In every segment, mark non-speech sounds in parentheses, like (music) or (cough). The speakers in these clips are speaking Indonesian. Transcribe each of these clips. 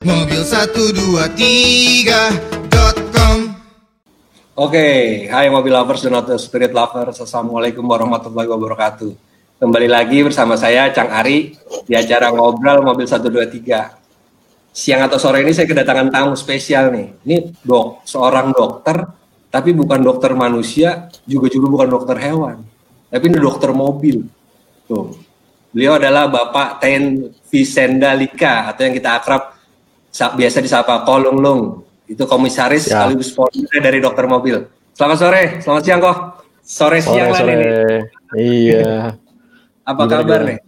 Mobil 123.com Oke, hai mobil lovers dan auto spirit lovers. Assalamualaikum warahmatullahi wabarakatuh. Kembali lagi bersama saya Cang Ari di acara ngobrol mobil 123. Siang atau sore ini saya kedatangan tamu spesial nih. Ini dok, seorang dokter, tapi bukan dokter manusia, juga juga bukan dokter hewan, tapi ini dokter mobil. Tuh, beliau adalah Bapak Ten Visendalika atau yang kita akrab biasa disapa Kolung Lung. Itu komisaris Ya. sekaligus founder dari dokter mobil. Selamat sore, selamat siang kok. Sore Sore, siang lah sore. ini. Iya, (laughs) Apa Gimana, kabar gimana? nih?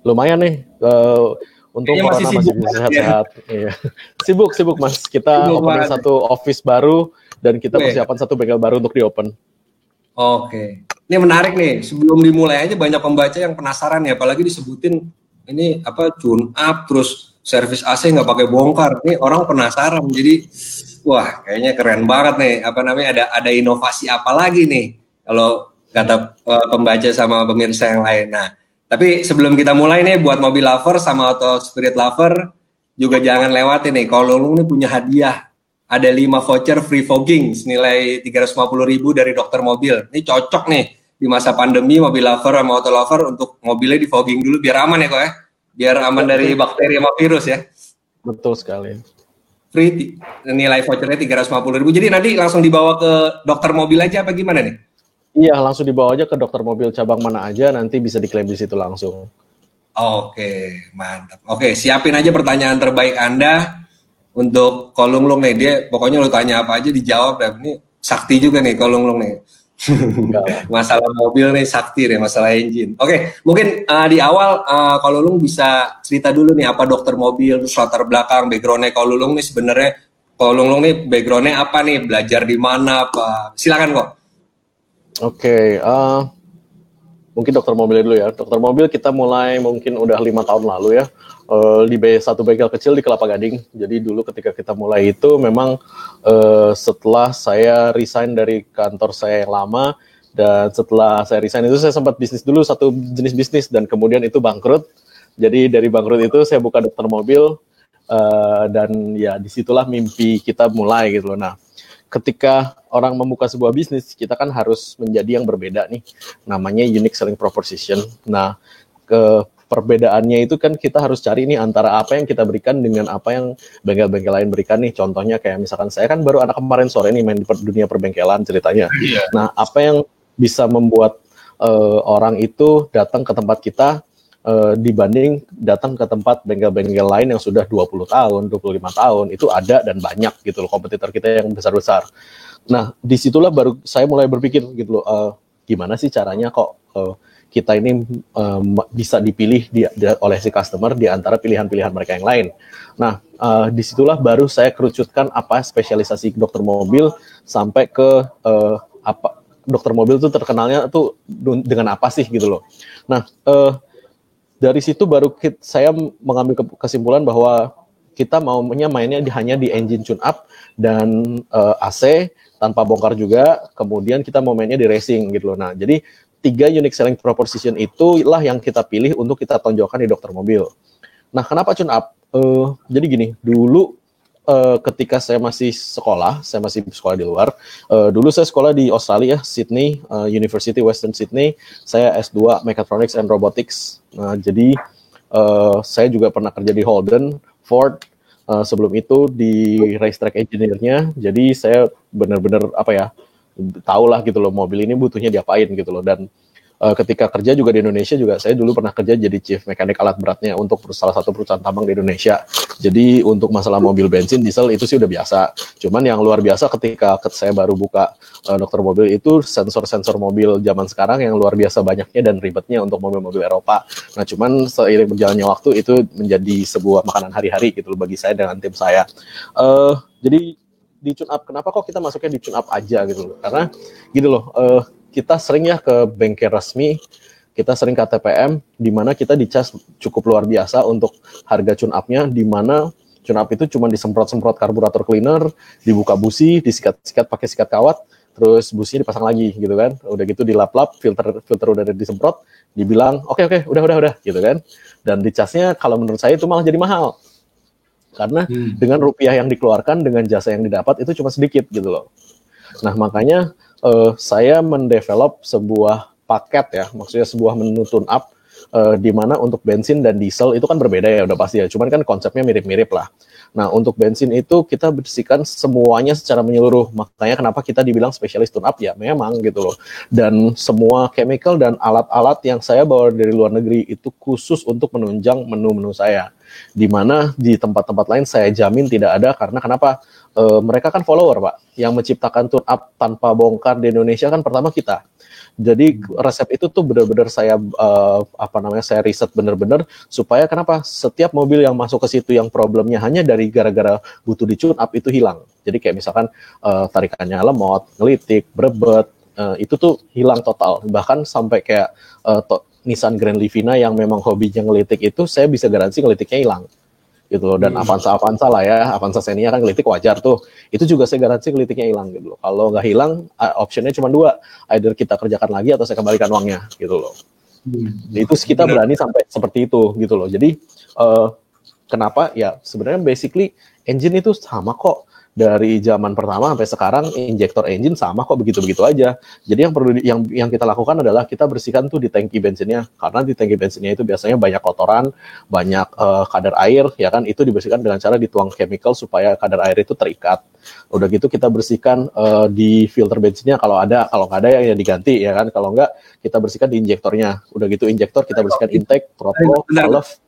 lumayan nih. Eh, untung Kayaknya masih sibuk masih banget ya. sehat-sehat. Iya. (laughs) sibuk, sibuk mas. Kita Sibuk opening banget. satu office baru dan kita Weh. persiapan satu bengkel baru untuk di open. Oke. Ini menarik nih. Sebelum dimulai aja banyak pembaca yang penasaran ya, apalagi disebutin ini apa tune up terus servis AC nggak pakai bongkar. Nih orang penasaran. Jadi wah, kayaknya keren banget nih. Apa namanya ada ada inovasi apa lagi nih kalau kata eh, pembaca sama pemirsa yang lain. Nah, tapi sebelum kita mulai nih buat mobil lover sama auto spirit lover juga jangan lewatin nih. Kalau lu nih punya hadiah ada 5 voucher free fogging senilai 350.000 dari dokter mobil. Ini cocok nih di masa pandemi mobil lover sama auto lover untuk mobilnya di fogging dulu biar aman ya kok ya. Biar aman dari bakteri sama virus ya. Betul sekali. Free nilai vouchernya 350.000. Jadi nanti langsung dibawa ke dokter mobil aja apa gimana nih? Iya, langsung dibawa aja ke dokter mobil cabang mana aja, nanti bisa diklaim di situ langsung. Oke, mantap. Oke, siapin aja pertanyaan terbaik Anda untuk Kolung Lung nih. Dia pokoknya lu tanya apa aja dijawab dan ini sakti juga nih Kolung Lung nih. Masalah mobil nih sakti nih, masalah engine. Oke, mungkin uh, di awal uh, kalau Lung bisa cerita dulu nih apa dokter mobil, terus latar belakang, backgroundnya kalau Lung nih sebenarnya kalau Lung nih backgroundnya apa nih, belajar di mana apa? Silakan kok. Oke, eh, mungkin dokter mobil dulu ya. Dokter mobil kita mulai mungkin udah lima tahun lalu ya eh, di B- satu bengkel kecil di Kelapa Gading. Jadi dulu ketika kita mulai itu memang eh, setelah saya resign dari kantor saya yang lama dan setelah saya resign itu saya sempat bisnis dulu satu jenis bisnis dan kemudian itu bangkrut. Jadi dari bangkrut itu saya buka dokter mobil eh, dan ya di situlah mimpi kita mulai gitu loh. Nah ketika orang membuka sebuah bisnis, kita kan harus menjadi yang berbeda nih. Namanya unique selling proposition. Nah, ke perbedaannya itu kan kita harus cari nih antara apa yang kita berikan dengan apa yang bengkel-bengkel lain berikan nih. Contohnya kayak misalkan saya kan baru anak kemarin sore nih main di dunia perbengkelan ceritanya. Nah, apa yang bisa membuat eh, orang itu datang ke tempat kita eh, dibanding datang ke tempat bengkel-bengkel lain yang sudah 20 tahun, 25 tahun, itu ada dan banyak gitu loh kompetitor kita yang besar-besar. Nah, di situlah baru saya mulai berpikir gitu loh, eh, gimana sih caranya kok eh, kita ini ma- bisa dipilih di, di- oleh si customer di antara pilihan-pilihan mereka yang lain. Nah, eh, di situlah baru saya kerucutkan apa spesialisasi dokter mobil sampai ke eh, apa dokter mobil itu terkenalnya tuh dengan apa sih gitu loh. Nah, eh, dari situ baru kit- saya mengambil ke- kesimpulan bahwa kita maunya mainnya hanya di engine tune up dan eh, AC tanpa bongkar juga. Kemudian kita mau mainnya di racing gitu loh. Nah, jadi tiga unique selling proposition itulah yang kita pilih untuk kita tonjolkan di dokter mobil. Nah, kenapa tune up? Eh, jadi gini, dulu eh, ketika saya masih sekolah, saya masih sekolah di luar. eh, dulu saya sekolah di Australia, Sydney, eh, University Western Sydney. Saya S2 Mechatronics and Robotics. Nah, jadi eh, saya juga pernah kerja di Holden, Ford. Eh, sebelum itu di racetrack engineer-nya. Jadi saya benar-benar apa ya, tahu lah gitu loh mobil ini butuhnya diapain gitu loh dan eh, ketika kerja juga di Indonesia juga saya dulu pernah kerja jadi chief mekanik alat beratnya untuk salah satu perusahaan tambang di Indonesia. Jadi untuk masalah mobil bensin diesel itu sih udah biasa. Cuman yang luar biasa ketika ke- saya baru buka eh, dokter mobil itu sensor-sensor mobil zaman sekarang yang luar biasa banyaknya dan ribetnya untuk mobil-mobil Eropa. Nah cuman seiring berjalannya waktu itu menjadi sebuah makanan hari-hari gitu loh bagi saya dengan tim saya. Eh jadi di tune up kenapa kok kita masuknya di tune up aja gitu loh karena gitu loh eh, kita sering ya ke bengkel resmi kita sering ke TPM di mana kita dicas cukup luar biasa untuk harga tune up-nya di mana tune up itu cuma disemprot-semprot karburator cleaner, dibuka busi, disikat-sikat pakai sikat kawat, terus businya dipasang lagi gitu kan. Udah gitu dilap-lap, filter filter udah disemprot, dibilang oke oke udah udah udah gitu kan. Dan dicasnya kalau menurut saya itu malah jadi mahal. Karena hmm. dengan rupiah yang dikeluarkan dengan jasa yang didapat itu cuma sedikit gitu loh. Nah, makanya uh, saya mendevelop sebuah paket ya, maksudnya sebuah menu tune up uh, di mana untuk bensin dan diesel itu kan berbeda ya udah pasti ya. Cuman kan konsepnya mirip-mirip lah. Nah, untuk bensin itu kita bersihkan semuanya secara menyeluruh. Makanya kenapa kita dibilang spesialis tune up ya memang gitu loh. Dan semua chemical dan alat-alat yang saya bawa dari luar negeri itu khusus untuk menunjang menu-menu saya. Di mana di tempat-tempat lain saya jamin tidak ada karena kenapa? E, mereka kan follower, Pak. Yang menciptakan tune up tanpa bongkar di Indonesia kan pertama kita jadi resep itu tuh benar-benar saya uh, apa namanya saya riset benar-benar supaya kenapa setiap mobil yang masuk ke situ yang problemnya hanya dari gara-gara butuh dicun up itu hilang. Jadi kayak misalkan uh, tarikannya lemot, ngelitik, berebet, uh, itu tuh hilang total. Bahkan sampai kayak uh, Nissan Grand Livina yang memang hobinya ngelitik itu saya bisa garansi ngelitiknya hilang gitu loh. Dan hmm. Avanza Avanza lah ya. Avanza Xenia kan gelitik wajar tuh. Itu juga saya garansi gelitiknya hilang gitu loh. Kalau nggak hilang optionnya cuma dua. Either kita kerjakan lagi atau saya kembalikan uangnya gitu loh. Hmm. itu kita berani sampai seperti itu gitu loh. Jadi uh, kenapa? Ya sebenarnya basically engine itu sama kok dari zaman pertama sampai sekarang injektor engine sama kok begitu-begitu aja. Jadi yang perlu yang yang kita lakukan adalah kita bersihkan tuh di tangki bensinnya karena di tangki bensinnya itu biasanya banyak kotoran, banyak uh, kadar air ya kan itu dibersihkan dengan cara dituang chemical supaya kadar air itu terikat. Udah gitu kita bersihkan uh, di filter bensinnya kalau ada, kalau nggak ada ya, ya diganti ya kan. Kalau nggak kita bersihkan di injektornya. Udah gitu injektor kita bersihkan intake, throttle, valve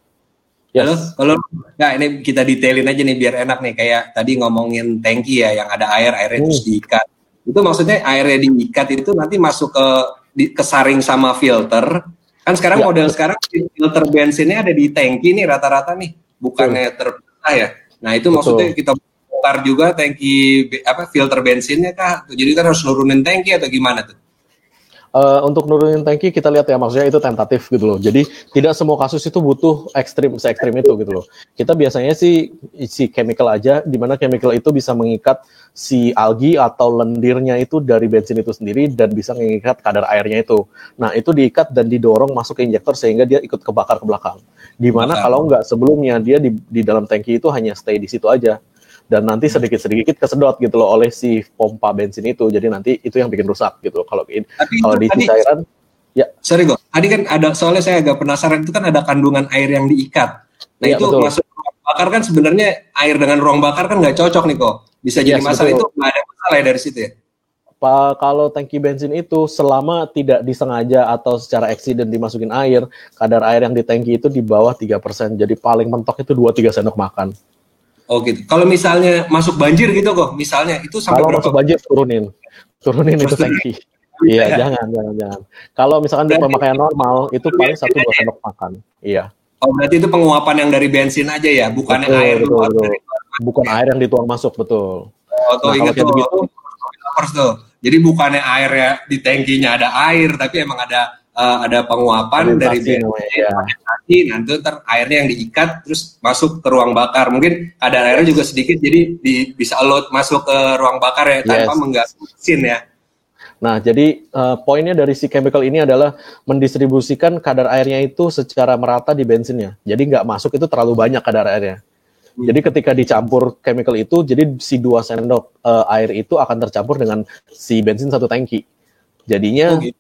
Yes. Kalau nggak ini kita detailin aja nih biar enak nih kayak tadi ngomongin tangki ya yang ada air airnya hmm. terus diikat. Itu maksudnya airnya diikat itu nanti masuk ke di, kesaring sama filter. Kan sekarang ya. model sekarang filter bensinnya ada di tangki nih rata-rata nih, bukannya hmm. terpisah ya. Nah itu Betul. maksudnya kita bongkar juga tangki apa filter bensinnya kah? Jadi kan harus nurunin tangki atau gimana tuh? Uh, untuk nurunin tangki kita lihat ya maksudnya itu tentatif gitu loh. Jadi tidak semua kasus itu butuh ekstrim se ekstrim itu gitu loh. Kita biasanya sih isi chemical aja di mana chemical itu bisa mengikat si algi atau lendirnya itu dari bensin itu sendiri dan bisa mengikat kadar airnya itu. Nah, itu diikat dan didorong masuk ke injektor sehingga dia ikut kebakar ke belakang. Di mana kalau nggak sebelumnya dia di, di dalam tangki itu hanya stay di situ aja dan nanti sedikit-sedikit kesedot gitu loh oleh si pompa bensin itu. Jadi nanti itu yang bikin rusak gitu. Kalau kalau di cairan ya. Sorry kok. Tadi kan ada soalnya saya agak penasaran itu kan ada kandungan air yang diikat. Nah ya, itu betul. masuk ruang bakar kan sebenarnya air dengan ruang bakar kan nggak cocok nih kok. Bisa jadi yes, masalah betul. itu nggak ada masalah ya dari situ ya. Pak, kalau tangki bensin itu selama tidak disengaja atau secara eksiden dimasukin air, kadar air yang di tangki itu di bawah 3%. Jadi paling mentok itu 2-3 sendok makan. Oh gitu. Kalau misalnya masuk banjir gitu kok, misalnya itu sampai Kalau berapa? masuk banjir turunin, turunin itu tangki. Iya, ya. jangan, jangan, jangan. Kalau misalkan di pemakaian normal itu paling satu dua sendok makan. Iya. Oh berarti itu penguapan yang dari bensin aja ya, bukan betul, air betul, betul. Dari bukan air yang dituang masuk betul. Oh, nah, ingat tuh, begitu, tuh. Jadi bukannya air ya di tangkinya ada air, tapi emang ada uh, ada penguapan dari bensin, ya. nanti ntar airnya yang diikat terus masuk ke ruang bakar. Mungkin kadar airnya juga sedikit, jadi di, bisa load masuk ke ruang bakar ya tanpa yes. mengganggu mesin ya. Nah, jadi uh, poinnya dari si chemical ini adalah mendistribusikan kadar airnya itu secara merata di bensinnya. Jadi nggak masuk itu terlalu banyak kadar airnya. Hmm. Jadi ketika dicampur chemical itu, jadi si dua sendok uh, air itu akan tercampur dengan si bensin satu tangki. Jadinya oh, gitu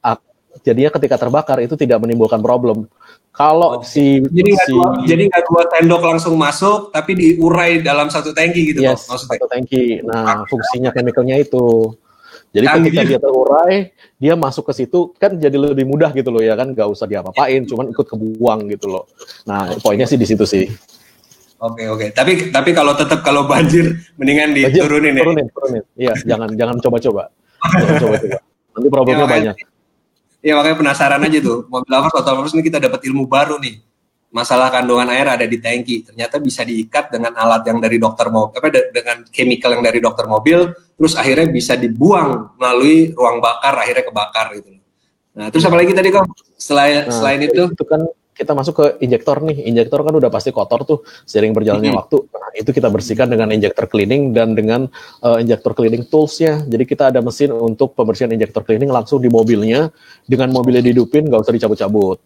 jadinya ketika terbakar itu tidak menimbulkan problem. Kalau oh, si jadi si dua, jadi nggak dua sendok langsung masuk, tapi diurai dalam satu tangki gitu yes, maksudnya. Satu tangki. Nah, fungsinya chemicalnya itu. Jadi Canggih. ketika dia terurai, dia masuk ke situ kan jadi lebih mudah gitu loh ya kan, nggak usah diapa-apain, cuman ikut kebuang gitu loh. Nah, poinnya sih di situ sih. Oke oke. Tapi tapi kalau tetap kalau banjir mendingan diturunin banjir, ya. Turunin, turunin. Iya, jangan jangan coba-coba. Jangan coba-coba. Nanti problemnya ya, banyak. Ya makanya penasaran aja tuh. Mobil lovers atau lovers ini kita dapat ilmu baru nih. Masalah kandungan air ada di tangki. Ternyata bisa diikat dengan alat yang dari dokter mobil, apa dengan chemical yang dari dokter mobil, terus akhirnya bisa dibuang melalui ruang bakar, akhirnya kebakar gitu. Nah, terus apa lagi tadi kok? Selain nah, selain itu, itu kan kita masuk ke injektor nih. Injektor kan udah pasti kotor tuh sering berjalannya hmm. waktu. Nah, itu kita bersihkan dengan injektor cleaning dan dengan uh, injektor cleaning toolsnya. Jadi kita ada mesin untuk pembersihan injektor cleaning langsung di mobilnya. Dengan mobilnya dihidupin, nggak usah dicabut-cabut.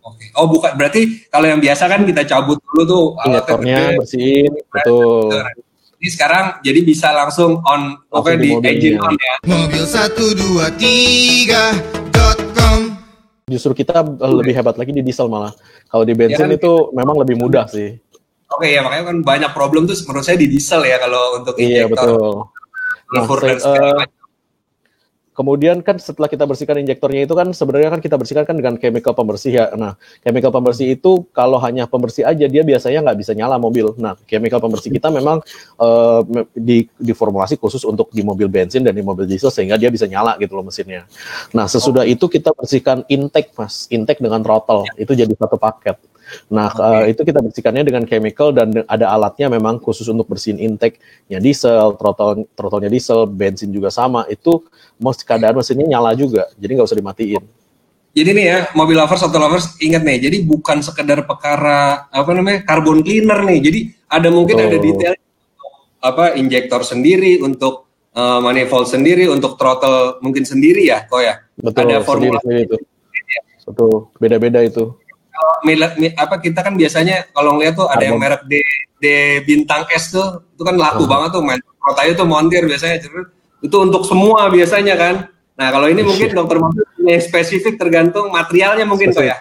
Oke. Oh bukan berarti kalau yang biasa kan kita cabut dulu tuh injektornya bersihin, betul. Ini sekarang jadi bisa langsung on oke di, di engine on ya. Mobil satu dua tiga. Justru kita lebih hebat lagi di diesel malah. Kalau di bensin ya kan, itu memang lebih mudah sih. Oke ya makanya kan banyak problem tuh menurut saya di diesel ya kalau untuk injektor. Iya betul. Nah, uh, Kemudian kan setelah kita bersihkan injektornya itu kan sebenarnya kan kita bersihkan kan dengan chemical pembersih ya. Nah, chemical pembersih itu kalau hanya pembersih aja dia biasanya nggak bisa nyala mobil. Nah, chemical pembersih kita memang uh, di diformulasi khusus untuk di mobil bensin dan di mobil diesel sehingga dia bisa nyala gitu loh mesinnya. Nah, sesudah itu kita bersihkan intake mas, intake dengan throttle itu jadi satu paket. Nah, okay. uh, itu kita bersihkannya dengan chemical dan ada alatnya memang khusus untuk bersihin intake-nya diesel, throttle throttle-nya diesel, bensin juga sama. Itu mau keadaan mesinnya nyala juga, jadi nggak usah dimatiin. Jadi nih ya, mobil lovers atau lovers ingat nih, jadi bukan sekedar perkara apa namanya carbon cleaner nih. Jadi ada mungkin oh. ada detail apa injektor sendiri untuk uh, manifold sendiri untuk throttle mungkin sendiri ya, kok ya. Betul. Ada formula sendiri, sendiri itu. Betul, beda-beda itu apa kita kan biasanya kalau ngeliat tuh ada yang merek D, D bintang S tuh itu kan laku uh banget tuh main protayo tuh montir biasanya itu untuk semua biasanya kan. Nah kalau ini mungkin dokter punya spesifik tergantung materialnya mungkin kok ya?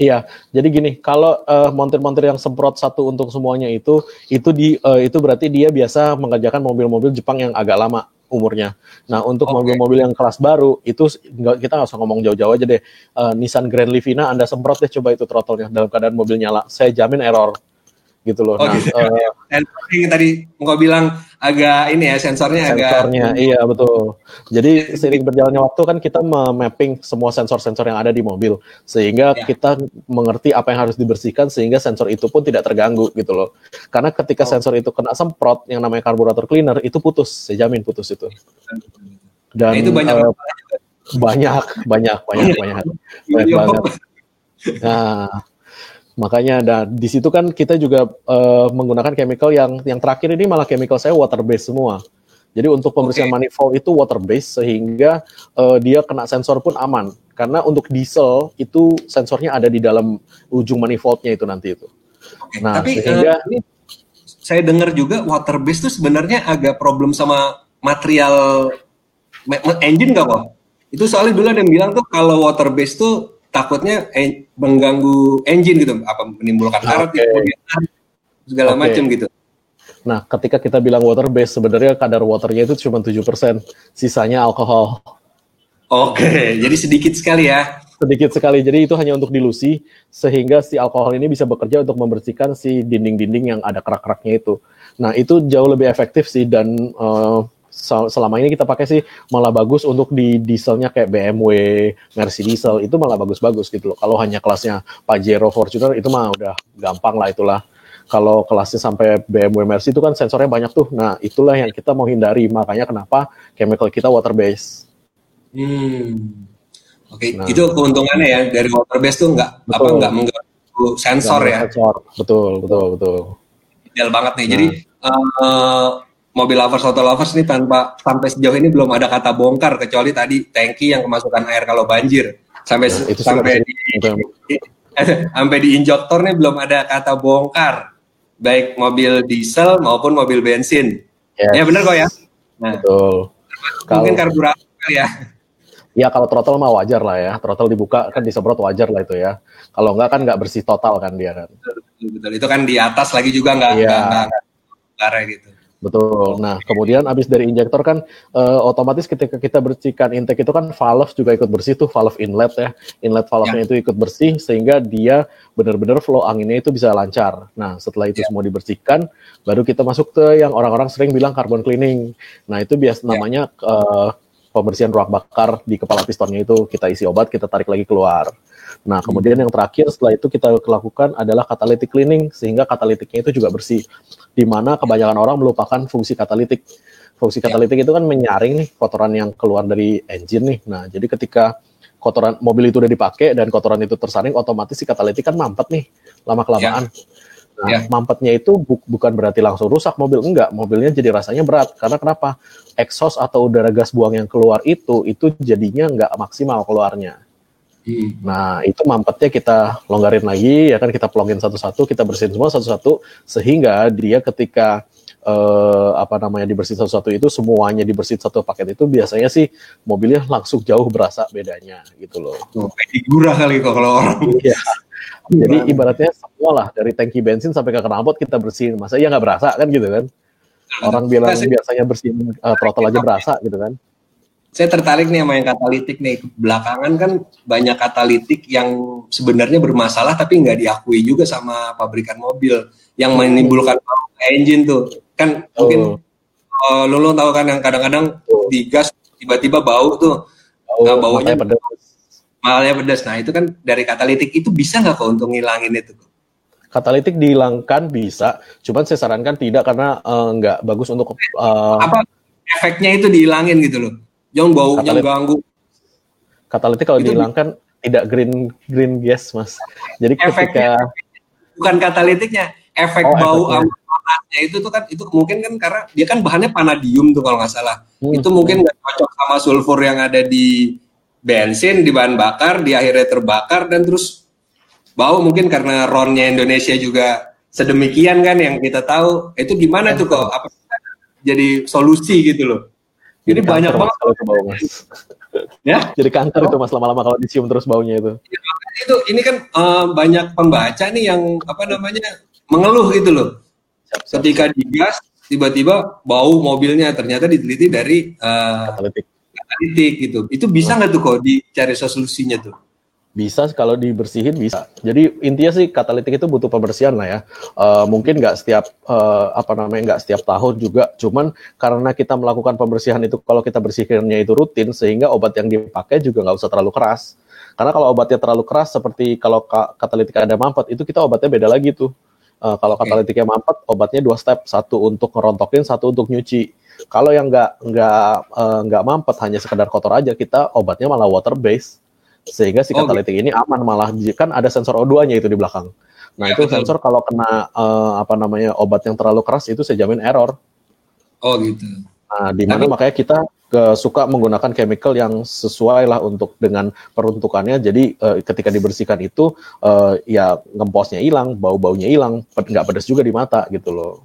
Iya, jadi gini, kalau uh, montir-montir yang semprot satu untuk semuanya itu, itu di uh, itu berarti dia biasa mengerjakan mobil-mobil Jepang yang agak lama umurnya. Nah, untuk mobil-mobil okay. yang kelas baru itu kita nggak usah ngomong jauh-jauh aja deh. Uh, Nissan Grand Livina Anda semprot deh coba itu throttle-nya dalam keadaan mobil nyala. Saya jamin error gitu loh. Oh, nah, gitu. uh, yang tadi engkau bilang agak ini ya sensornya, sensornya agak iya betul. Jadi seiring berjalannya waktu kan kita mapping semua sensor-sensor yang ada di mobil sehingga ya. kita mengerti apa yang harus dibersihkan sehingga sensor itu pun tidak terganggu gitu loh. Karena ketika oh. sensor itu kena semprot yang namanya karburator cleaner itu putus, saya jamin putus itu. Dan nah, itu banyak uh, banyak banyak banyak banyak (laughs) banyak banget. Nah, Makanya ada di situ kan kita juga uh, menggunakan chemical yang yang terakhir ini malah chemical saya water based semua. Jadi untuk pembersihan okay. manifold itu water based sehingga uh, dia kena sensor pun aman. Karena untuk diesel itu sensornya ada di dalam ujung manifoldnya itu nanti itu. Okay. Nah, Tapi sehingga uh, ini saya dengar juga water based itu sebenarnya agak problem sama material engine nggak kok? Itu soalnya dulu ada yang bilang tuh kalau water based tuh takutnya en mengganggu engine gitu, apa menimbulkan karat okay. segala okay. macam gitu. Nah, ketika kita bilang water base, sebenarnya kadar waternya itu cuma 7%, sisanya alkohol. Oke, okay. jadi sedikit sekali ya. Sedikit sekali, jadi itu hanya untuk dilusi, sehingga si alkohol ini bisa bekerja untuk membersihkan si dinding-dinding yang ada kerak-keraknya itu. Nah, itu jauh lebih efektif sih, dan uh, selama ini kita pakai sih malah bagus untuk di dieselnya kayak BMW, Mercy diesel itu malah bagus-bagus gitu loh. Kalau hanya kelasnya Pajero, Fortuner itu mah udah gampang lah itulah. Kalau kelasnya sampai BMW, Mercy itu kan sensornya banyak tuh. Nah itulah yang kita mau hindari. Makanya kenapa chemical kita water base. Hmm. Oke, okay. nah, itu keuntungannya ya dari water base tuh nggak apa nggak mengganggu sensor ya. Sensor, betul betul betul. Ideal banget nih. Nah. Jadi uh, mobil lovers auto lovers ini tanpa sampai sejauh ini belum ada kata bongkar kecuali tadi tangki yang kemasukan air kalau banjir sampai nah, itu sampai di, di, sampai di injektor nih belum ada kata bongkar baik mobil diesel maupun mobil bensin yes. ya benar kok ya nah, betul mungkin karburator ya Ya kalau throttle mah wajar lah ya, throttle dibuka kan disemprot wajar lah itu ya. Kalau enggak kan nggak bersih total kan dia kan. Betul, betul, itu kan di atas lagi juga nggak ya. nggak nggak gitu. Betul. Nah, kemudian abis dari injektor kan uh, otomatis ketika kita bersihkan intake itu kan valve juga ikut bersih tuh valve inlet ya. Inlet valve-nya ya. itu ikut bersih sehingga dia benar-benar flow anginnya itu bisa lancar. Nah, setelah itu ya. semua dibersihkan, baru kita masuk ke yang orang-orang sering bilang carbon cleaning. Nah, itu biasa ya. namanya uh, pembersihan ruang bakar di kepala pistonnya itu kita isi obat, kita tarik lagi keluar. Nah, kemudian yang terakhir setelah itu kita lakukan adalah catalytic cleaning sehingga katalitiknya itu juga bersih. Di mana kebanyakan orang melupakan fungsi katalitik. Fungsi ya. katalitik itu kan menyaring nih kotoran yang keluar dari engine nih. Nah, jadi ketika kotoran mobil itu udah dipakai dan kotoran itu tersaring otomatis si katalitik kan mampet nih lama kelamaan. Ya. Nah, ya. mampetnya itu bu bukan berarti langsung rusak mobil, enggak. Mobilnya jadi rasanya berat. Karena kenapa? Exhaust atau udara gas buang yang keluar itu, itu jadinya enggak maksimal keluarnya. Nah, itu mampetnya kita longgarin lagi, ya kan kita plongin satu-satu, kita bersihin semua satu-satu, sehingga dia ketika eh, apa namanya dibersihin satu-satu itu semuanya dibersihin satu paket itu biasanya sih mobilnya langsung jauh berasa bedanya gitu loh. Oh, gurah kali kok kalau orang. Iya. Jadi ibaratnya semua lah dari tangki bensin sampai ke knalpot kita bersihin, masa ya nggak berasa kan gitu kan? Orang bilang biasanya bersihin uh, throttle aja berasa gitu kan? Saya tertarik nih sama yang katalitik nih. Belakangan kan banyak katalitik yang sebenarnya bermasalah tapi nggak diakui juga sama pabrikan mobil yang menimbulkan engine tuh. Kan oh. mungkin uh, lo, lo tahu kan yang kadang-kadang oh. digas tiba-tiba bau tuh. Oh, nah, baunya pedas. Malnya pedas. Nah, itu kan dari katalitik itu bisa nggak kok untuk ngilangin itu? Katalitik dihilangkan bisa, cuman saya sarankan tidak karena uh, nggak bagus untuk uh, apa efeknya itu dihilangin gitu loh yang baunya Katalit ganggu. Katalitik kalau itu dihilangkan tidak green green gas mas. Jadi Efeknya, ketika bukan katalitiknya, efek oh, bau panasnya itu tuh kan itu mungkin kan karena dia kan bahannya panadium tuh kalau nggak salah. Hmm. Itu mungkin nggak cocok sama sulfur yang ada di bensin di bahan bakar, di akhirnya terbakar dan terus bau mungkin karena ronnya Indonesia juga sedemikian kan yang kita tahu. Itu gimana tuh kok apa jadi solusi gitu loh? Jadi, banyak banget kalau ke bau mas. ya? Jadi kanker oh. itu mas lama-lama kalau dicium terus baunya itu. Ya, itu ini kan uh, banyak pembaca nih yang apa namanya mengeluh gitu loh. Siap, siap, Ketika siap. digas tiba-tiba bau mobilnya ternyata diteliti dari uh, katalitik. katalitik gitu. Itu bisa nggak oh. tuh kok dicari solusinya tuh? Bisa kalau dibersihin bisa. Jadi intinya sih katalitik itu butuh pembersihan lah ya. Uh, mungkin nggak setiap uh, apa namanya nggak setiap tahun juga. Cuman karena kita melakukan pembersihan itu kalau kita bersihkannya itu rutin sehingga obat yang dipakai juga nggak usah terlalu keras. Karena kalau obatnya terlalu keras seperti kalau katalitik ada mampet itu kita obatnya beda lagi tuh. Uh, kalau katalitiknya mampet obatnya dua step, satu untuk ngerontokin, satu untuk nyuci. Kalau yang nggak nggak nggak uh, mampet hanya sekedar kotor aja kita obatnya malah water base sehingga si katalitik oh, gitu. ini aman malah kan ada sensor O2-nya itu di belakang. Nah, ya, itu betul. sensor kalau kena uh, apa namanya obat yang terlalu keras itu saya jamin error. Oh, gitu. Nah, di mana makanya kita ke, suka menggunakan chemical yang sesuai lah untuk dengan peruntukannya. Jadi uh, ketika dibersihkan itu uh, ya ngemposnya hilang, bau-baunya hilang, nggak pedas juga di mata gitu loh.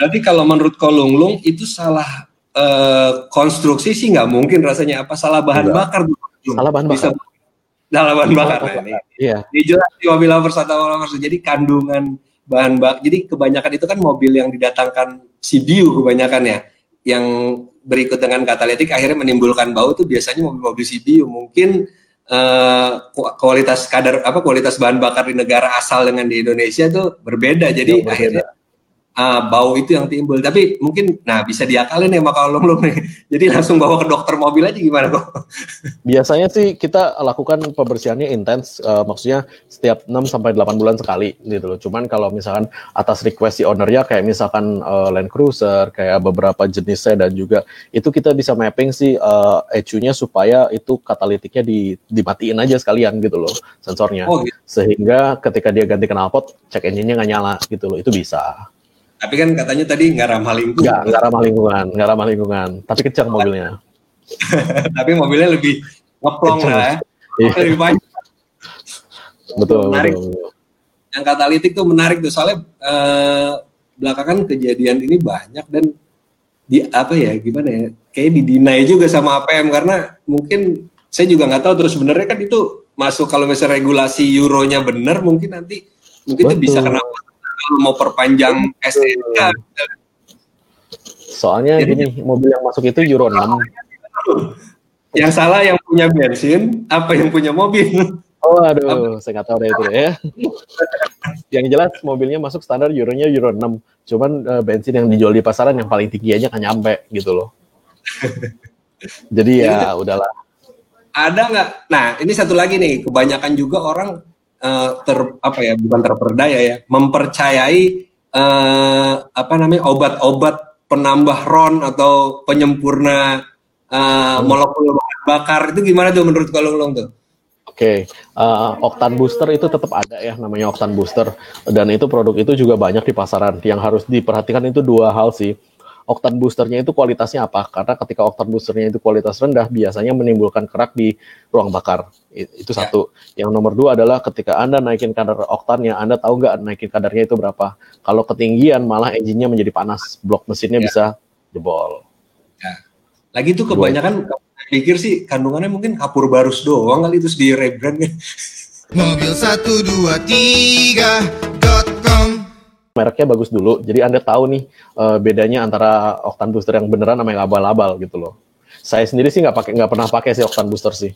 Berarti kalau menurut Kolunglung itu salah uh, konstruksi sih nggak mungkin rasanya apa salah bahan Enggak. bakar. Salah bahan bakar. Bisa dalam bahan bakar nah, ini. Iya. Ini jelas di mobil lovers atau lovers. Jadi kandungan bahan bak. Jadi kebanyakan itu kan mobil yang didatangkan CBU kebanyakan ya. Yang berikut dengan katalitik akhirnya menimbulkan bau itu biasanya mobil-mobil CBU. Mungkin uh, kualitas kadar apa kualitas bahan bakar di negara asal dengan di Indonesia itu berbeda. Jadi ya, berbeda. Uh, bau itu yang timbul. Tapi mungkin, nah bisa diakalin ya kalau lo nih. (laughs) Jadi langsung bawa ke dokter mobil aja gimana kok? (laughs) Biasanya sih kita lakukan pembersihannya intens, uh, maksudnya setiap 6 sampai 8 bulan sekali gitu loh. Cuman kalau misalkan atas request si ownernya kayak misalkan uh, Land Cruiser, kayak beberapa jenisnya dan juga itu kita bisa mapping sih uh, ECU-nya supaya itu katalitiknya di, dimatiin aja sekalian gitu loh sensornya. Oh, gitu. Sehingga ketika dia ganti knalpot, cek engine-nya nggak nyala gitu loh. Itu bisa. Tapi kan katanya tadi nggak ramah lingkungan. Nggak, nggak ramah lingkungan, nggak ramah lingkungan. Tapi kencang mobilnya. (laughs) Tapi mobilnya lebih ngeplong lah ya. Iya. Lebih banyak. Betul, menarik. betul. Yang katalitik tuh menarik tuh soalnya eh, belakangan kejadian ini banyak dan di apa ya gimana ya kayak didinai juga sama APM karena mungkin saya juga nggak tahu terus sebenarnya kan itu masuk kalau misalnya regulasi euronya benar mungkin nanti mungkin Betul. itu bisa kena kalau mau perpanjang STNK. Soalnya Jadi, gini, mobil yang masuk itu Euro 6. Yang salah yang punya bensin, apa yang punya mobil? Oh aduh, saya nggak tahu deh itu ya. yang jelas mobilnya masuk standar Euronya Euro 6. Cuman uh, bensin yang dijual di pasaran yang paling tinggi aja kan nyampe gitu loh. Jadi ya udahlah. Ada nggak? Nah ini satu lagi nih, kebanyakan juga orang uh, ter apa ya bukan terperdaya ya mempercayai uh, apa namanya obat-obat penambah ron atau penyempurna uh, molekul bahan bakar itu gimana tuh menurut kalau tuh? Oke, okay. uh, oktan booster itu tetap ada ya namanya oktan booster dan itu produk itu juga banyak di pasaran. Yang harus diperhatikan itu dua hal sih. Oktan boosternya itu kualitasnya apa. Karena ketika oktan boosternya itu kualitas rendah, biasanya menimbulkan kerak di ruang bakar. Itu ya. satu. Ya. Yang nomor dua adalah ketika Anda naikin kadar oktannya, Anda tahu nggak naikin kadarnya itu berapa. Kalau ketinggian, malah engine-nya menjadi panas. Blok mesinnya ya. bisa jebol. Ya. Lagi itu kebanyakan pikir sih kandungannya mungkin kapur barus doang kali terus di rebrand Mobil 123.com mereknya bagus dulu. Jadi Anda tahu nih uh, bedanya antara oktan booster yang beneran sama yang abal-abal gitu loh. Saya sendiri sih nggak pakai nggak pernah pakai sih oktan booster sih.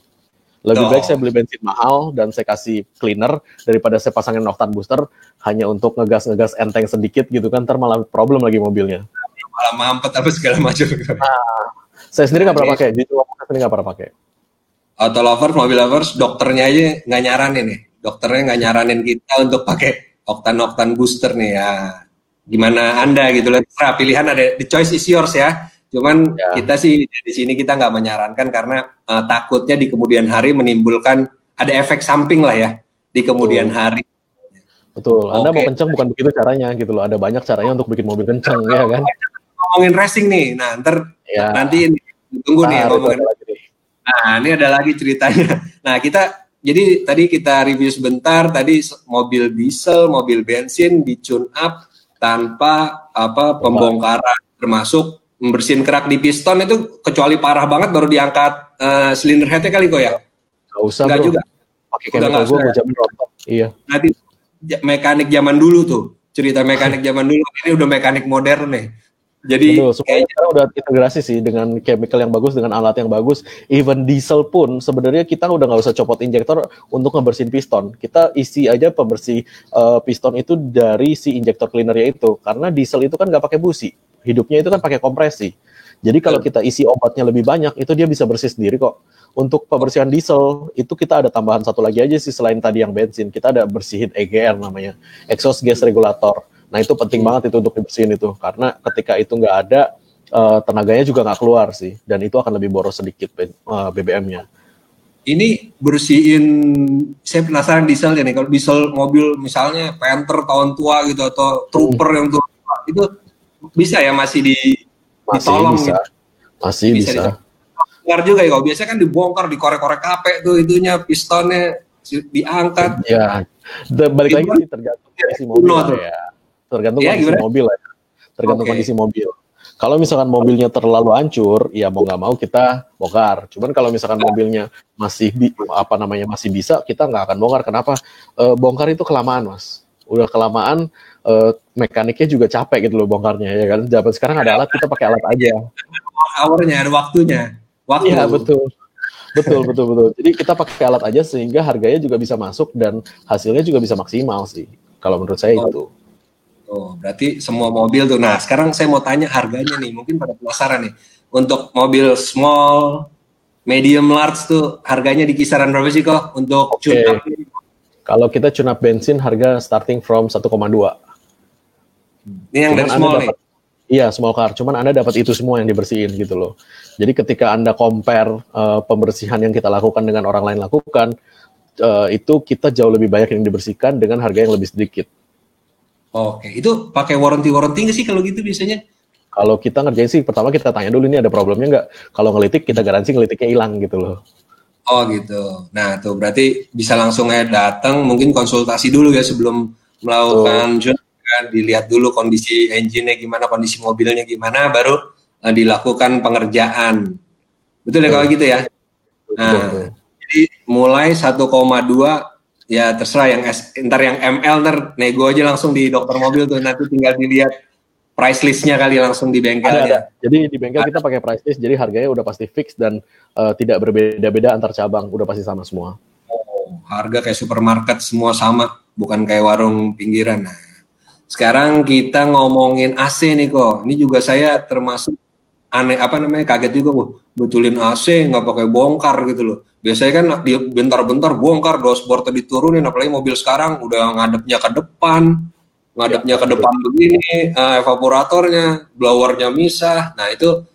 Lebih oh. baik saya beli bensin mahal dan saya kasih cleaner daripada saya pasangin oktan booster hanya untuk ngegas-ngegas enteng sedikit gitu kan, ntar malah problem lagi mobilnya. Malah mampet apa segala macam. Nah, saya sendiri nggak pernah pakai, jujur saya sendiri nggak pernah pakai. Auto lovers, mobil lovers, dokternya aja nggak nyaranin nih. Dokternya nggak nyaranin kita untuk pakai oktan-oktan booster nih ya. Gimana Anda gitu loh. Terserah pilihan ada the choice is yours ya. Cuman ya. kita sih di sini kita nggak menyarankan karena uh, takutnya di kemudian hari menimbulkan ada efek samping lah ya di kemudian Betul. hari. Betul. Anda okay. mau kenceng bukan begitu caranya gitu loh. Ada banyak caranya untuk bikin mobil kenceng ya kan. Ngomongin racing nih. Nah, ntar ya. nanti tunggu nah, nih ngomongin. Nah, ini ada lagi ceritanya. Nah, kita jadi tadi kita review sebentar tadi mobil diesel, mobil bensin di tune up tanpa apa pembongkaran termasuk membersihin kerak di piston itu kecuali parah banget baru diangkat uh, silinder headnya kali kok ya? Gak usah Enggak juga. Pakai chemical gue jamin rontok. Iya. Nanti mekanik zaman dulu tuh cerita mekanik zaman dulu ini udah mekanik modern nih jadi Betul, kayaknya udah integrasi sih dengan chemical yang bagus dengan alat yang bagus. Even diesel pun sebenarnya kita udah nggak usah copot injektor untuk ngebersihin piston. Kita isi aja pembersih uh, piston itu dari si injektor cleanernya itu. Karena diesel itu kan nggak pakai busi, hidupnya itu kan pakai kompresi. Jadi kalau kita isi obatnya lebih banyak, itu dia bisa bersih sendiri kok. Untuk pembersihan diesel itu kita ada tambahan satu lagi aja sih selain tadi yang bensin. Kita ada bersihin EGR namanya, exhaust gas regulator Nah itu penting banget itu untuk dibersihin itu karena ketika itu nggak ada uh, tenaganya juga nggak keluar sih dan itu akan lebih boros sedikit uh, eh, BBM-nya. Ini bersihin, saya penasaran diesel ya nih kalau diesel mobil misalnya Panther tahun tua gitu atau Trooper hmm. yang tua itu bisa ya masih di masih ditolong bisa. Gitu? Masih bisa. bisa. Bongkar juga ya kalau biasanya kan dibongkar dikorek-korek kape tuh itunya pistonnya diangkat. Ya, balik lagi tergantung dari mobil ya tergantung ya, kondisi gimana? mobil ya. Tergantung okay. kondisi mobil. Kalau misalkan mobilnya terlalu hancur ya mau nggak mau kita bongkar. Cuman kalau misalkan mobilnya masih bi apa namanya masih bisa kita nggak akan bongkar. Kenapa? E, bongkar itu kelamaan mas. Udah kelamaan e, mekaniknya juga capek gitu loh bongkarnya ya kan? Zaman sekarang ada alat kita pakai alat aja. Hournya ada waktunya. Waktu. Ya betul. Betul betul betul. Jadi kita pakai alat aja sehingga harganya juga bisa masuk dan hasilnya juga bisa maksimal sih kalau menurut saya oh. itu Oh, berarti semua mobil tuh. Nah, sekarang saya mau tanya harganya nih. Mungkin pada penasaran nih. Untuk mobil small, medium, large tuh harganya di kisaran berapa sih kok untuk okay. tune up? Kalau kita tune up bensin harga starting from 1,2. Ini yang dari small nih. Iya, small car. Cuman Anda dapat itu semua yang dibersihin gitu loh. Jadi ketika Anda compare uh, pembersihan yang kita lakukan dengan orang lain lakukan, uh, itu kita jauh lebih banyak yang dibersihkan dengan harga yang lebih sedikit. Oke, itu pakai warranty warranty nggak sih kalau gitu biasanya? Kalau kita ngerjain sih, pertama kita tanya dulu ini ada problemnya nggak. Kalau ngelitik kita garansi ngelitiknya hilang gitu loh. Oh gitu. Nah tuh berarti bisa langsung ya datang, mungkin konsultasi dulu ya sebelum melakukan oh. kan dilihat dulu kondisi engine-nya gimana, kondisi mobilnya gimana, baru uh, dilakukan pengerjaan. Betul ya kalau gitu ya? Nah, betul. jadi mulai 1,2 ya terserah yang S, ntar yang ML ntar nego aja langsung di dokter mobil tuh nanti tinggal dilihat price listnya kali langsung di bengkel ada, ada. Jadi di bengkel kita pakai price list, jadi harganya udah pasti fix dan uh, tidak berbeda-beda antar cabang, udah pasti sama semua. Oh, harga kayak supermarket semua sama, bukan kayak warung pinggiran. Nah, sekarang kita ngomongin AC nih kok. Ini juga saya termasuk aneh apa namanya kaget juga, bu betulin AC nggak pakai bongkar gitu loh biasanya kan di bentar-bentar bongkar dashboard diturunin apalagi mobil sekarang udah ngadepnya ke depan ngadepnya ke depan begini uh, evaporatornya blowernya misah. Nah itu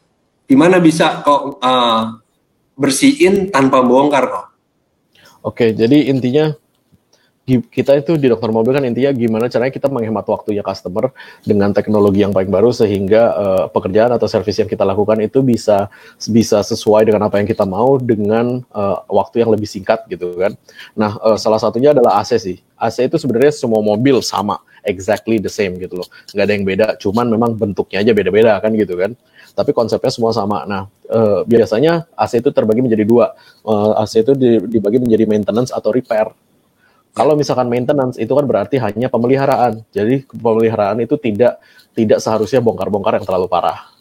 gimana bisa kok uh, bersihin tanpa bongkar kok oke jadi intinya kita itu di dokter mobil kan intinya gimana caranya kita menghemat waktunya customer dengan teknologi yang paling baru sehingga uh, pekerjaan atau service yang kita lakukan itu bisa bisa sesuai dengan apa yang kita mau dengan uh, waktu yang lebih singkat gitu kan. Nah, uh, salah satunya adalah AC sih. AC itu sebenarnya semua mobil sama, exactly the same gitu loh. Nggak ada yang beda, cuman memang bentuknya aja beda-beda kan gitu kan tapi konsepnya semua sama. Nah, uh, biasanya AC itu terbagi menjadi dua. Uh, AC itu dibagi menjadi maintenance atau repair. Kalau misalkan maintenance itu kan berarti hanya pemeliharaan. Jadi pemeliharaan itu tidak tidak seharusnya bongkar-bongkar yang terlalu parah.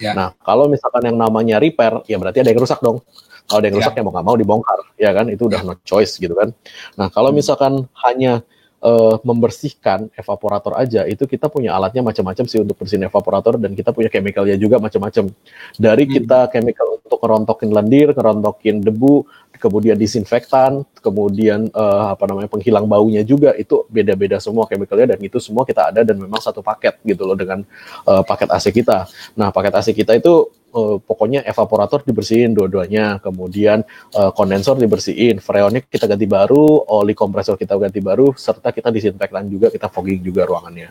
Ya. Nah, kalau misalkan yang namanya repair, ya berarti ada yang rusak dong. Kalau ada yang ya. rusak ya mau nggak mau dibongkar, ya kan? Itu udah ya. no choice gitu kan. Nah, kalau hmm. misalkan hanya uh, membersihkan evaporator aja, itu kita punya alatnya macam-macam sih untuk bersihin evaporator dan kita punya chemicalnya juga macam-macam. Dari hmm. kita chemical untuk ngerontokin lendir, ngerontokin debu, kemudian disinfektan, kemudian uh, apa namanya penghilang baunya juga itu beda-beda semua chemicalnya dan itu semua kita ada dan memang satu paket gitu loh dengan uh, paket AC kita. Nah paket AC kita itu uh, pokoknya evaporator dibersihin dua-duanya, kemudian uh, kondensor dibersihin, freonnya kita ganti baru, oli kompresor kita ganti baru, serta kita disinfektan juga, kita fogging juga ruangannya.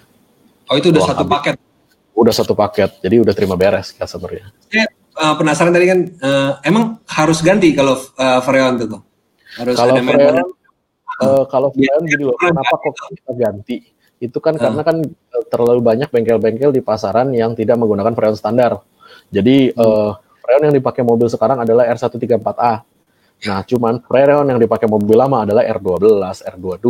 Oh itu udah Ruang satu paket? Udah satu paket, jadi udah terima beres customernya uh, penasaran tadi kan uh, emang harus ganti kalau uh, Freon itu tuh. Harus kalau ada Freon uh, kalau Freon gini loh, kenapa kok kita ganti? Itu kan uh. karena kan terlalu banyak bengkel-bengkel di pasaran yang tidak menggunakan Freon standar. Jadi hmm. uh, Freon yang dipakai mobil sekarang adalah R134A. Nah, cuman freon yang dipakai mobil lama adalah R12, R22.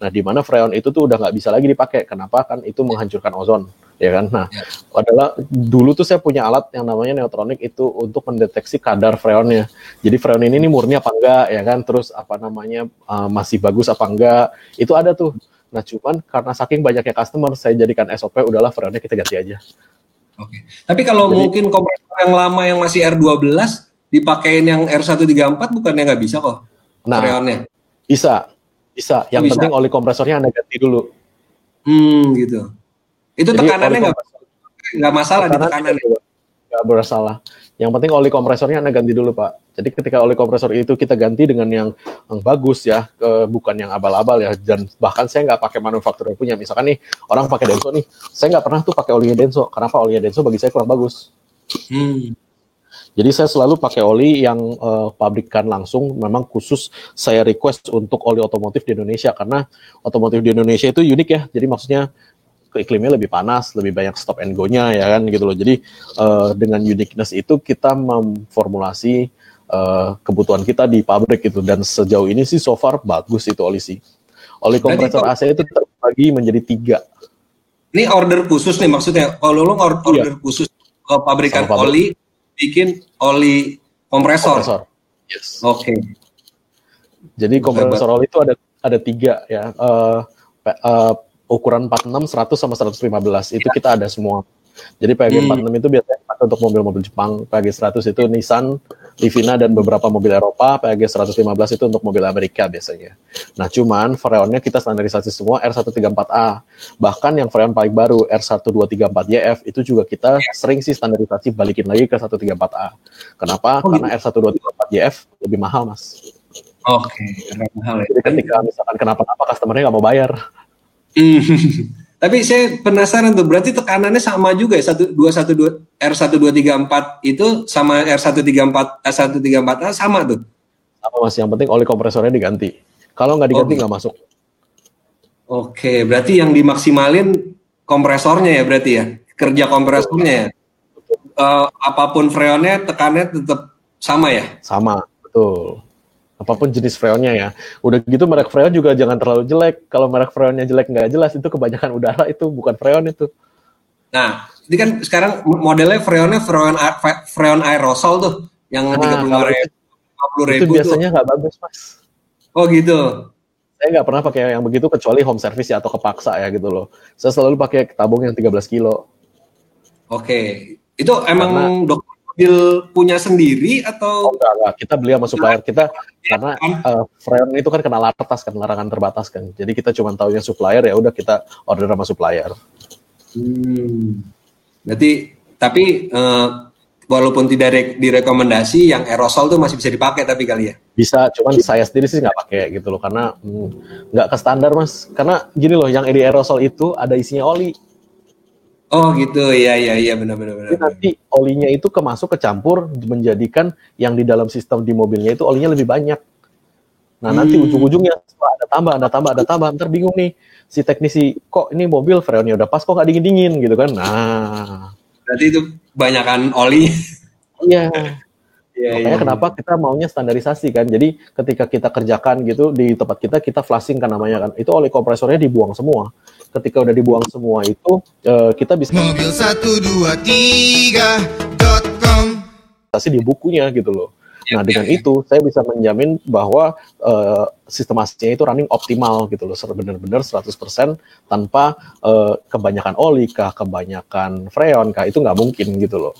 Nah, di mana freon itu tuh udah nggak bisa lagi dipakai. Kenapa? Kan itu menghancurkan ozon ya kan? Nah, adalah dulu tuh saya punya alat yang namanya neutronic itu untuk mendeteksi kadar freonnya. Jadi freon ini, ini murni apa enggak ya kan? Terus apa namanya uh, masih bagus apa enggak? Itu ada tuh. Nah, cuman karena saking banyaknya customer, saya jadikan SOP udahlah freonnya kita ganti aja. Oke. Tapi kalau Jadi, mungkin kompresor yang lama yang masih R12 dipakein yang R134 bukannya nggak bisa kok? Nah, freonnya. Bisa. Bisa. Yang oh, penting oli kompresornya Anda ganti dulu. Hmm, gitu. Itu Jadi tekanannya nggak nggak masalah di tekanan nggak bersalah. Yang penting oli kompresornya anda ganti dulu pak. Jadi ketika oli kompresor itu kita ganti dengan yang, yang bagus ya, ke, bukan yang abal-abal ya. Dan bahkan saya nggak pakai manufaktur yang punya. Misalkan nih orang pakai Denso nih, saya nggak pernah tuh pakai oli Denso. Kenapa oli Denso bagi saya kurang bagus. Hmm. Jadi saya selalu pakai oli yang uh, pabrikan langsung, memang khusus saya request untuk oli otomotif di Indonesia karena otomotif di Indonesia itu unik ya. Jadi maksudnya iklimnya lebih panas, lebih banyak stop and go-nya ya kan gitu loh. Jadi uh, dengan uniqueness itu kita memformulasi uh, kebutuhan kita di pabrik itu dan sejauh ini sih so far bagus itu oli sih. Oli kompresor AC itu terbagi menjadi tiga. Ini order khusus nih maksudnya. Kalau lo order, iya. order khusus ke pabrikan oli bikin oli kompresor. kompresor. Yes. Oke. Okay. Jadi kompresor oli itu ada ada tiga ya. Uh, uh, ukuran 46, 100 sama 115 itu kita ada semua. Jadi PG hmm. 46 itu biasanya dipakai untuk mobil-mobil Jepang, PG 100 itu Nissan, Livina dan beberapa mobil Eropa, PG 115 itu untuk mobil Amerika biasanya. Nah, cuman freonnya kita standarisasi semua R134A. Bahkan yang freon paling baru R1234YF itu juga kita sering sih standarisasi balikin lagi ke 134A. Kenapa? Oh, Karena gitu. R1234YF lebih mahal, Mas. Oke, okay, mahal ya. Jadi ketika misalkan kenapa-napa customernya nggak mau bayar. (laughs) Tapi saya penasaran tuh, berarti tekanannya sama juga ya, satu dua satu dua R satu dua tiga empat itu sama R satu tiga empat R satu tiga empat sama tuh. Sama mas, yang penting oli kompresornya diganti. Kalau nggak diganti nggak masuk. Oke, berarti yang dimaksimalin kompresornya ya berarti ya, kerja kompresornya ya. Uh, apa pun freonnya, tekannya tetap sama ya? Sama, betul apa pun jenis freonnya ya. Udah gitu merek freon juga jangan terlalu jelek. Kalau merek freonnya jelek nggak jelas itu kebanyakan udara itu bukan freon itu. Nah, ini kan sekarang modelnya freonnya freon freon aerosol tuh yang nah, tiga puluh ribu, ribu itu biasanya nggak bagus mas. Oh gitu. Saya nggak pernah pakai yang begitu kecuali home service ya atau kepaksa ya gitu loh. Saya selalu pakai tabung yang 13 kilo. Oke, itu emang Karena, dokter mobil punya sendiri atau? Oh, enggak, enggak. Kita beli sama supplier kita ya, karena uh, Freon itu kan kena larangan kan, larangan terbatas kan. Jadi kita cuma tahu yang supplier ya udah kita order sama supplier. Hmm. Berarti tapi uh, walaupun tidak re direkomendasi yang aerosol tuh masih bisa dipakai tapi kali ya? Bisa, cuman saya sendiri sih nggak pakai gitu loh, karena hmm, nggak ke standar mas. Karena gini loh, yang di aerosol itu ada isinya oli. Oh gitu, iya iya iya benar benar benar. nanti olinya itu kemasuk kecampur menjadikan yang di dalam sistem di mobilnya itu olinya lebih banyak. Nah nanti Hmm. ujung-ujungnya setelah ada tambah, ada tambah, ada tambah, ntar bingung nih si teknisi kok ini mobil freonnya udah pas kok nggak dingin-dingin gitu kan. Nah, Berarti itu banyakan oli. iya. Iya Makanya kenapa kita maunya standarisasi kan. Jadi ketika kita kerjakan gitu di tempat kita kita flushing kan namanya kan. Itu oli kompresornya dibuang semua. Ketika udah dibuang semua itu eh, kita bisa Mobil 123.com kasih di bukunya gitu loh. Iya, Nah iya, dengan iya. itu saya bisa menjamin bahwa eh, sistem AC-nya itu running optimal gitu loh, benar-benar 100% tanpa eh, kebanyakan oli kah, kebanyakan freon kah, itu nggak mungkin gitu loh.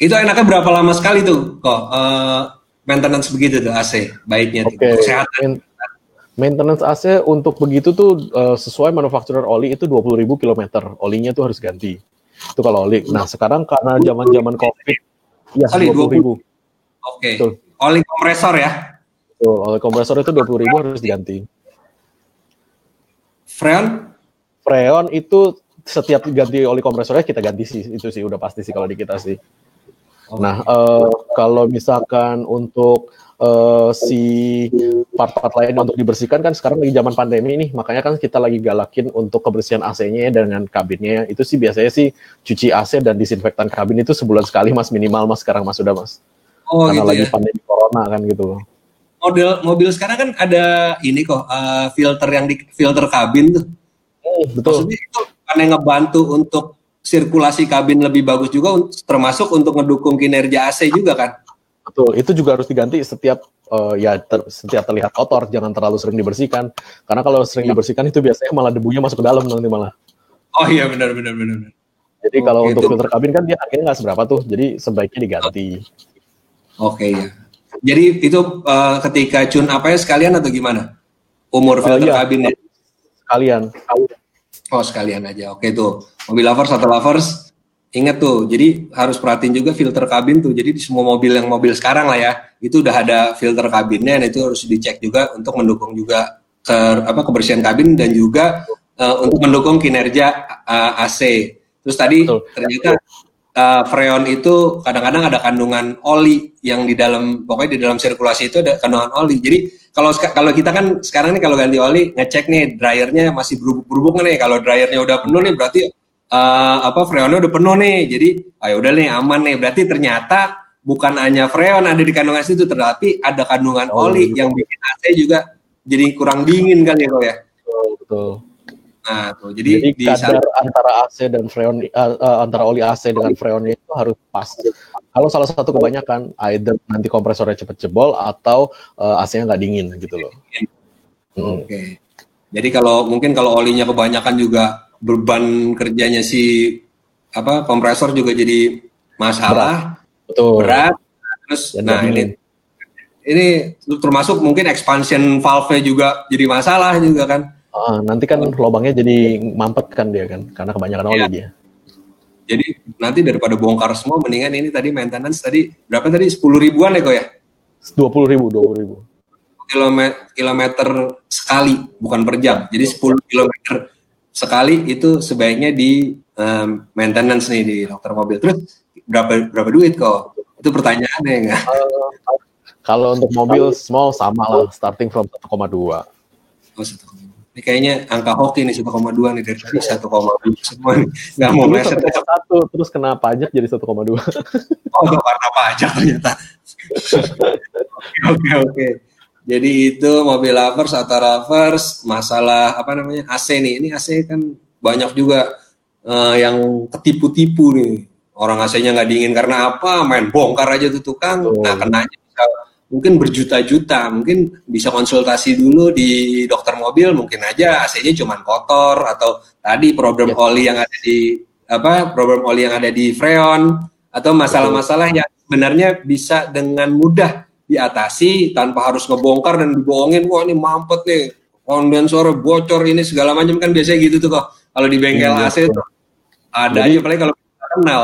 Itu enaknya berapa lama sekali tuh kok eh, maintenance begitu tuh AC baiknya tuh, Oke, untuk kesehatan. Maintenance AC untuk begitu tuh eh, sesuai manufacturer oli itu 20.000 km, olinya tuh harus ganti. Itu kalau oli. Nah sekarang karena zaman-zaman covid, ya Sorry, 20.000. Oke. Betul. Oli kompresor ya. Betul, oli kompresor itu 20.000 harus diganti. Freon? Freon itu setiap ganti oli kompresornya kita ganti sih itu sih udah pasti sih kalau di kita sih. Nah eh, kalau misalkan untuk eh, si part-part lain untuk dibersihkan kan sekarang lagi zaman pandemi nih makanya kan kita lagi galakin untuk kebersihan AC-nya dengan kabinnya itu sih biasanya sih cuci AC dan disinfektan kabin itu sebulan sekali mas minimal mas sekarang mas sudah mas Oh karena gitu lagi ya. pandemi corona kan gitu loh. Model mobil sekarang kan ada ini kok eh, filter yang di filter kabin tuh. betul. Maksudnya itu kan yang ngebantu untuk sirkulasi kabin lebih bagus juga termasuk untuk ngedukung kinerja AC juga kan. Betul, itu juga harus diganti setiap eh, ya ter- setiap terlihat kotor, jangan terlalu sering dibersihkan. Karena kalau sering Ya. dibersihkan itu biasanya malah debunya masuk ke dalam nanti malah. Oh iya benar benar benar. Jadi kalau Oke, untuk filter kabin kan dia harganya nggak seberapa tuh, jadi sebaiknya diganti. Oke ya. Jadi itu eh, ketika cun apa ya sekalian atau gimana? Umur Oh, filter iya. kabinnya? Kalian, Oh sekalian aja. Oke tuh. Mobil lovers atau lovers ingat tuh. Jadi harus perhatiin juga filter kabin tuh. Jadi di semua mobil yang mobil sekarang lah ya, itu udah ada filter kabinnya dan itu harus dicek juga untuk mendukung juga ke apa kebersihan kabin dan juga eh, untuk mendukung kinerja eh, AC. Terus tadi Betul. ternyata eh, freon itu kadang-kadang ada kandungan oli yang di dalam pokoknya di dalam sirkulasi itu ada kandungan oli. Jadi kalau kalau kita kan sekarang nih kalau ganti oli ngecek nih dryernya masih berubuk-berubuk nih. Kalau dryernya udah penuh nih berarti eh, apa freonnya udah penuh nih. Jadi ayo udah nih aman nih. Berarti ternyata bukan hanya freon ada di kandungan situ, tetapi ada kandungan Oh, oli gitu. yang bikin AC juga jadi kurang dingin kan ya kok ya. betul. betul. Nah tuh jadi, Jadi, di kadar saat- antara AC dan freon, eh, antara oli AC dengan freon itu harus pas. Kalau salah satu kebanyakan, either nanti kompresornya cepet jebol atau eh, AC-nya nggak dingin gitu loh. Oke. Jadi kalau mungkin kalau olinya kebanyakan juga beban kerjanya si apa kompresor juga jadi masalah Betul. berat. Terus Dan nah nggak ini dingin. ini termasuk mungkin expansion valve juga jadi masalah juga kan. Ah, nanti kan lubangnya jadi mampet kan dia kan, karena kebanyakan oli Iya. dia. Jadi nanti daripada bongkar semua mendingan ini tadi maintenance tadi berapa tadi 10 ribuan ya kok ya? Dua puluh ribu, dua puluh ribu. Kilometer, kilometer sekali bukan per jam. Jadi 10 kilometer sekali itu sebaiknya di em, maintenance nih di dokter mobil. Terus berapa berapa duit kok? Itu pertanyaannya enggak? Kalau untuk mobil small sama lah, starting from 1,2. Oh, 1,2. Ini kayaknya angka hoki nih 1,2 nih dari tadi 1,2 semua nih. Nggak mau meleset. 1,1, terus kena pajak jadi 1,2. Oh, karena pajak ternyata. Oke, oke, oke. Jadi itu mobil lovers atau lovers, masalah apa namanya AC nih. Ini AC kan banyak juga eh, yang ketipu-tipu nih. Orang AC-nya nggak dingin karena apa? Main bongkar aja tuh tukang. Betul. Nah, kenanya bisa mungkin berjuta-juta. Mungkin bisa konsultasi dulu di dokter mobil. Mungkin aja AC-nya cuma kotor atau tadi problem Yes. oli yang ada di apa? Problem oli yang ada di freon atau masalah-masalah yang sebenarnya bisa dengan mudah diatasi tanpa harus ngebongkar dan dibohongin wah ini mampet nih kondensor bocor ini segala macam kan biasanya gitu tuh kok kalau di bengkel Iya, AC betul. tuh ada Jadi- aja apalagi kalau kenal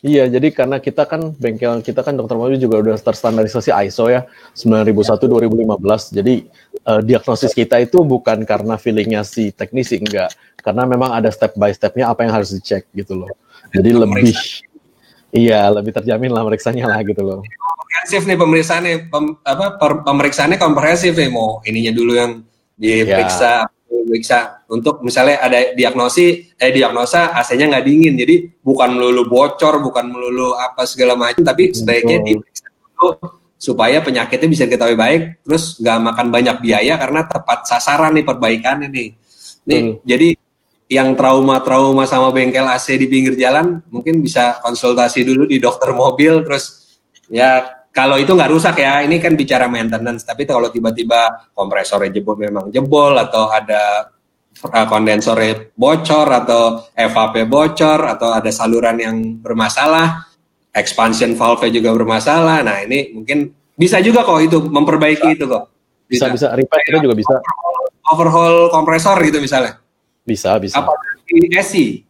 Iya, jadi karena kita kan bengkel kita kan dokter mobil juga udah terstandarisasi ISO ya 9001 2015. Jadi uh, diagnosis kita itu bukan karena feelingnya si teknisi enggak, karena memang ada step by stepnya apa yang harus dicek gitu loh. Jadi lebih iya lebih terjamin lah periksanya lah gitu loh. Komprehensif nih pemeriksaannya pem, apa per, pemeriksaannya komprehensif nih mau ininya dulu yang diperiksa. Ya bisa untuk misalnya ada diagnosi eh diagnosa AC-nya nggak dingin. Jadi bukan melulu bocor bukan melulu apa segala macam tapi sebaiknya diperiksa dulu supaya penyakitnya bisa diketahui baik terus nggak makan banyak biaya karena tepat sasaran nih perbaikannya nih. Nih hmm. jadi yang trauma-trauma sama bengkel AC di pinggir jalan mungkin bisa konsultasi dulu di dokter mobil terus ya kalau itu nggak rusak ya, ini kan bicara maintenance. Tapi kalau tiba-tiba kompresornya jebol memang jebol atau ada uh, kondensornya bocor atau evap bocor atau ada saluran yang bermasalah, expansion valve juga bermasalah. Nah ini mungkin bisa juga kok itu memperbaiki bisa. itu kok. Bisa bisa, bisa. repair kita juga bisa. Overhaul kompresor gitu misalnya. Bisa bisa. Apa di AC?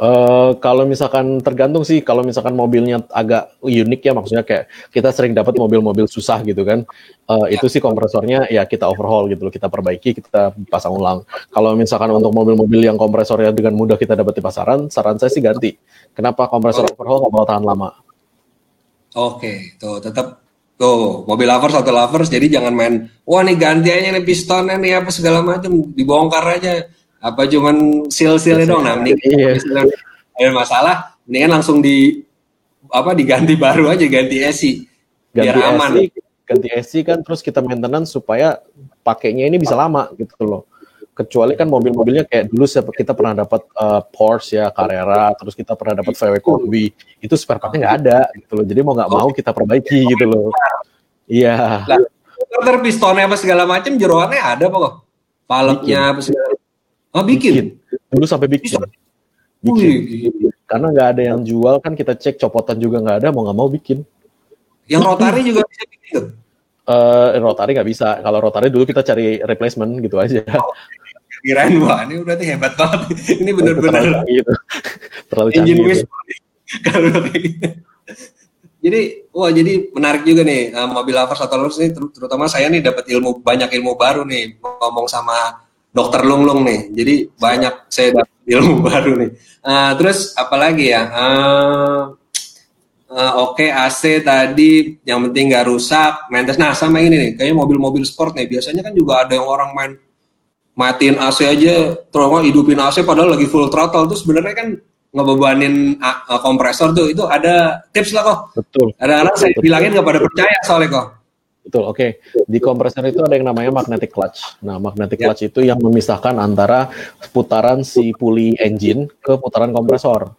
Uh, kalau misalkan tergantung sih, kalau misalkan mobilnya agak unik ya, maksudnya kayak kita sering dapat mobil-mobil susah gitu kan, uh, ya. itu sih kompresornya ya kita overhaul gitu loh, kita perbaiki, kita pasang ulang. Kalau misalkan untuk mobil-mobil yang kompresornya dengan mudah kita dapat di pasaran, saran saya sih ganti. Kenapa kompresor oh. overhaul nggak tahan lama? Oke, tuh tetap tuh mobil lovers atau lovers, jadi jangan main, wah nih ganti aja nih pistonnya nih apa segala macam, dibongkar aja apa cuman seal-sealnya dong nah mending iya. ada masalah mendingan langsung di apa diganti baru aja ganti esi ganti biar aman. AC, ganti esi kan terus kita maintenance supaya pakainya ini bisa lama gitu loh. Kecuali kan mobil-mobilnya kayak dulu kita pernah dapat uh, Porsche ya Carrera terus kita pernah dapat VW Kombi itu spare partnya nggak ada gitu loh. Jadi mau nggak mau kita perbaiki gitu loh. Iya. Yeah. pistonnya apa segala macam jeroannya ada kok? Paleknya apa segala Oh bikin? bikin. Dulu sampai bikin. Bikin. Wih. Karena nggak ada yang jual kan kita cek copotan juga nggak ada mau nggak mau bikin. Yang rotari juga bisa bikin? Uh, rotari nggak bisa. Kalau rotari dulu kita cari replacement gitu aja. Oh, kirain wah ini berarti hebat banget. (laughs) Ini benar-benar gitu. Terlalu canggih. Gitu. Kalau kayak gitu. Jadi, wah jadi menarik juga nih uh, mobil lovers atau lovers ini terutama saya nih dapat ilmu banyak ilmu baru nih ngomong sama dokter Lung Lung nih. Jadi banyak saya dapat ilmu (laughs) baru nih. Uh, terus apalagi ya? Uh, uh, Oke okay, AC tadi yang penting nggak rusak. Mentes. Nah sama ini nih, kayaknya mobil-mobil sport nih. Biasanya kan juga ada yang orang main matiin AC aja, terus hidupin AC padahal lagi full throttle. Terus sebenarnya kan ngebebanin kompresor tuh itu ada tips lah kok. Betul. Ada anak saya bilangin nggak pada percaya soalnya kok. Betul, oke. Okay. Di kompresor itu ada yang namanya magnetic clutch. Nah, magnetic yeah. clutch itu yang memisahkan antara putaran si puli engine ke putaran kompresor.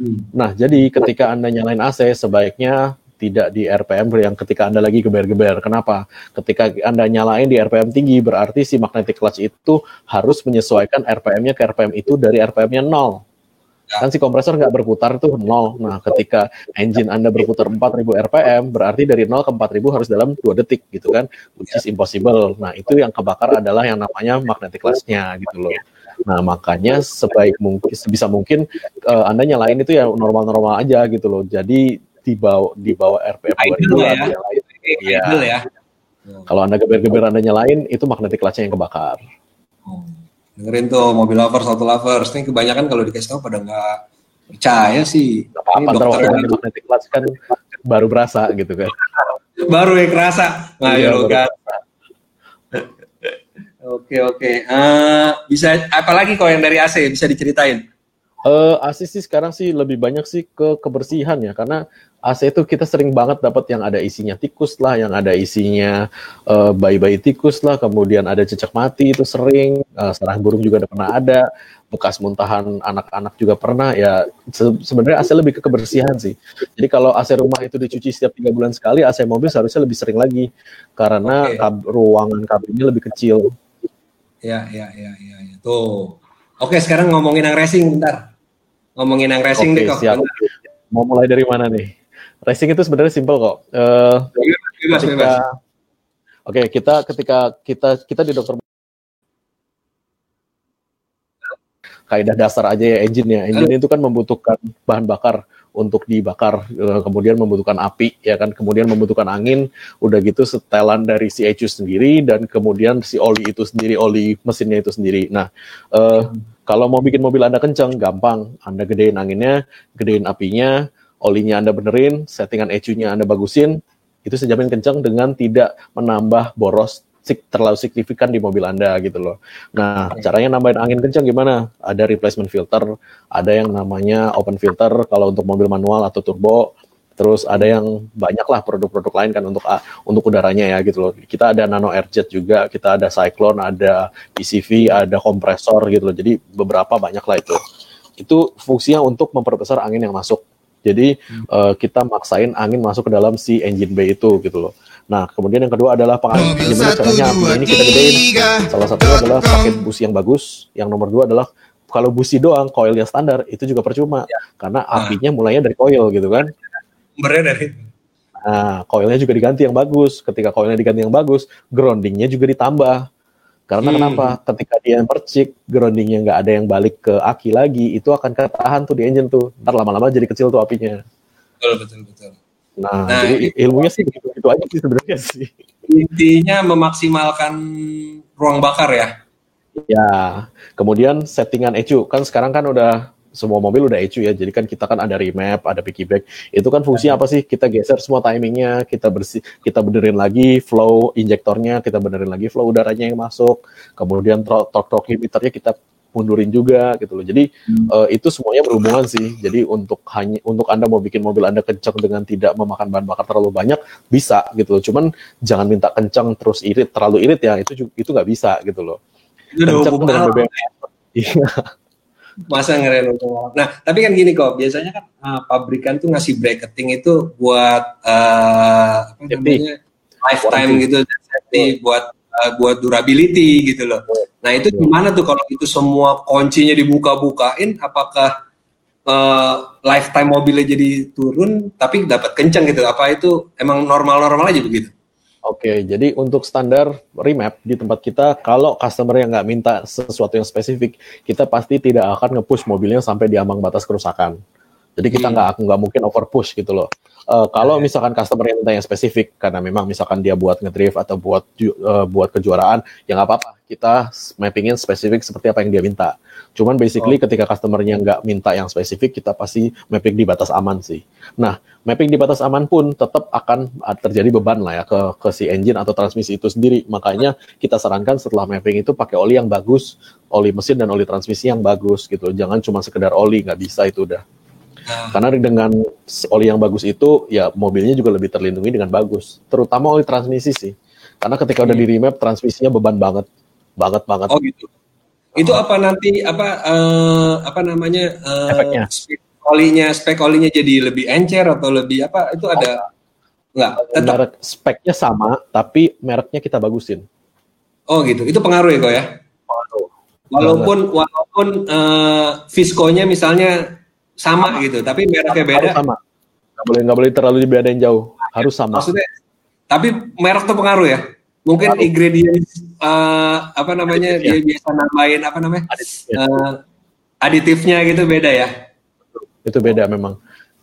Hmm. Nah, jadi ketika Anda nyalain AC, sebaiknya tidak di RPM yang ketika Anda lagi geber-geber. Kenapa? Ketika Anda nyalain di RPM tinggi, berarti si magnetic clutch itu harus menyesuaikan RPM-nya ke RPM itu dari RPM-nya 0. Ya. Kan si kompresor nggak berputar tuh nol. Nah, ketika engine Anda berputar 4000 RPM, berarti dari 0 ke 4000 harus dalam 2 detik gitu kan, which is impossible. Nah, itu yang kebakar adalah yang namanya magnetic clutch-nya gitu loh. Nah, makanya sebaik mungkin sebisa mungkin uh, Anda nyalain itu ya normal-normal aja gitu loh. Jadi di bawah di bawah RPM 2000 ya. Iya. ya. Kalau Anda geber-geber Anda nyalain itu magnetic clutch-nya yang kebakar. Oh dengerin tuh mobil lovers auto lovers ini kebanyakan kalau dikasih tahu pada nggak percaya sih. Gak apa-apa ini dokter magnetic class kan baru berasa gitu kan. (laughs) Baru yang kerasa. Nah iya, kan (laughs) oke oke. Uh, bisa apalagi kok yang dari AC bisa diceritain Uh, AC sih sekarang sih lebih banyak sih ke kebersihan ya karena AC itu kita sering banget dapat yang ada isinya tikus lah, yang ada isinya uh, bayi-bayi tikus lah, kemudian ada cecak mati itu sering, uh, sarang burung juga ada pernah ada, bekas muntahan anak-anak juga pernah ya. Se sebenarnya AC lebih ke kebersihan sih. Jadi kalau AC rumah itu dicuci setiap tiga bulan sekali, AC mobil seharusnya lebih sering lagi karena okay. kab ruangan kabinnya lebih kecil. Ya, ya, ya, ya, ya. Tuh. Oke, sekarang ngomongin yang racing bentar ngomongin yang racing Oke, deh kok. Siap. Mau mulai dari mana nih? Racing itu sebenarnya simpel kok. Uh, bebas, ketika, bebas. Oke, okay, kita ketika kita kita di dokter kaidah dasar aja ya engine ya. Engine itu kan membutuhkan bahan bakar untuk dibakar, uh, kemudian membutuhkan api, ya kan, kemudian membutuhkan angin, udah gitu setelan dari si ECU sendiri dan kemudian si oli itu sendiri, oli mesinnya itu sendiri. Nah, uh, kalau mau bikin mobil Anda kencang, gampang. Anda gedein anginnya, gedein apinya, olinya Anda benerin, settingan ECU-nya Anda bagusin, itu sejamin kencang dengan tidak menambah boros terlalu signifikan di mobil Anda gitu loh. Nah, caranya nambahin angin kencang gimana? Ada replacement filter, ada yang namanya open filter kalau untuk mobil manual atau turbo. Terus ada yang banyak lah produk-produk lain kan untuk untuk udaranya ya gitu loh. Kita ada nano airjet juga, kita ada cyclone, ada PCV, ada kompresor gitu loh. Jadi beberapa banyak lah itu. Itu fungsinya untuk memperbesar angin yang masuk. Jadi hmm. uh, kita maksain angin masuk ke dalam si engine bay itu gitu loh. Nah, kemudian yang kedua adalah pengalihan. Gimana caranya apinya ini kita gedein? Salah satunya adalah pakai busi yang bagus. Yang nomor dua adalah kalau busi doang, coilnya standar, itu juga percuma. Ya. Karena nah. apinya mulainya dari coil gitu kan. Sumbernya dari Nah, coilnya juga diganti yang bagus. Ketika coilnya diganti yang bagus, groundingnya juga ditambah. Karena hmm. kenapa? Ketika dia yang percik, groundingnya nggak ada yang balik ke aki lagi, itu akan ketahan tuh di engine tuh. Ntar lama-lama jadi kecil tuh apinya. Betul, betul, betul. Nah, nah jadi ilmunya sih begitu aja sih sebenarnya sih. Intinya memaksimalkan ruang bakar ya. Ya, kemudian settingan ECU kan sekarang kan udah semua mobil udah ECU ya, jadi kan kita kan ada remap, ada piggyback, itu kan fungsinya apa sih? Kita geser semua timingnya, kita bersih, kita benerin lagi flow injektornya, kita benerin lagi flow udaranya yang masuk, kemudian torque torque limiternya kita mundurin juga gitu loh. Jadi hmm. uh, itu semuanya berhubungan sih. Jadi untuk hanya untuk Anda mau bikin mobil Anda kencang dengan tidak memakan bahan bakar terlalu banyak bisa gitu loh. Cuman jangan minta kencang terus irit, terlalu irit ya itu itu nggak bisa gitu loh. Itu kencang dengan BBM. Iya. Masa ngeren Nah, tapi kan gini kok, biasanya kan uh, pabrikan tuh ngasih bracketing itu buat uh, apa namanya lifetime gitu, safety buat uh, buat durability gitu loh. Nah itu gimana tuh kalau itu semua kuncinya dibuka-bukain, apakah uh, lifetime mobilnya jadi turun tapi dapat kencang gitu? Apa itu emang normal-normal aja begitu? Oke, jadi untuk standar remap di tempat kita, kalau customer yang nggak minta sesuatu yang spesifik, kita pasti tidak akan nge-push mobilnya sampai di ambang batas kerusakan. Jadi kita nggak hmm. nggak mungkin over push gitu loh. Uh, kalau misalkan customer yang minta yang spesifik karena memang misalkan dia buat ngedrift atau buat uh, buat kejuaraan ya nggak apa-apa kita mappingin spesifik seperti apa yang dia minta. Cuman basically oh. ketika customernya nggak minta yang spesifik kita pasti mapping di batas aman sih. Nah mapping di batas aman pun tetap akan terjadi beban lah ya ke ke si engine atau transmisi itu sendiri. Makanya kita sarankan setelah mapping itu pakai oli yang bagus, oli mesin dan oli transmisi yang bagus gitu. Jangan cuma sekedar oli nggak bisa itu udah. Karena dengan oli yang bagus itu, ya mobilnya juga lebih terlindungi dengan bagus. Terutama oli transmisi sih. Karena ketika hmm. udah di remap, transmisinya beban banget, banget banget. Oh gitu. Itu apa nanti apa uh, apa namanya uh, efeknya? Spek olinya, spek olinya jadi lebih encer atau lebih apa? Itu ada enggak? Tetap. Merek speknya sama, tapi mereknya kita bagusin. Oh gitu. Itu pengaruh ya kok ya? Walaupun walaupun uh, viskonya misalnya sama, sama. gitu, tapi mereknya beda. sama. Nggak boleh nggak boleh terlalu dibedain jauh, harus sama. Maksudnya, tapi merek tuh pengaruh ya? Mungkin pengaruh. ingredient uh, apa namanya dia biasa nambahin apa namanya aditifnya. Uh, aditifnya gitu beda ya? Itu beda memang.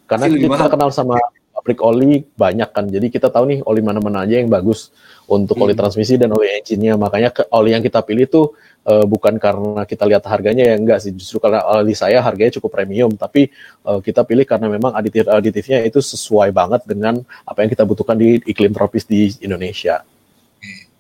Karena kita mahal. kenal sama pabrik oli banyak kan, jadi kita tahu nih oli mana-mana aja yang bagus untuk hmm. oli transmisi dan oli engine-nya. Makanya ke, oli yang kita pilih tuh uh, bukan karena kita lihat harganya ya enggak sih justru karena oli saya harganya cukup premium tapi uh, kita pilih karena memang aditif aditifnya itu sesuai banget dengan apa yang kita butuhkan di iklim tropis di Indonesia.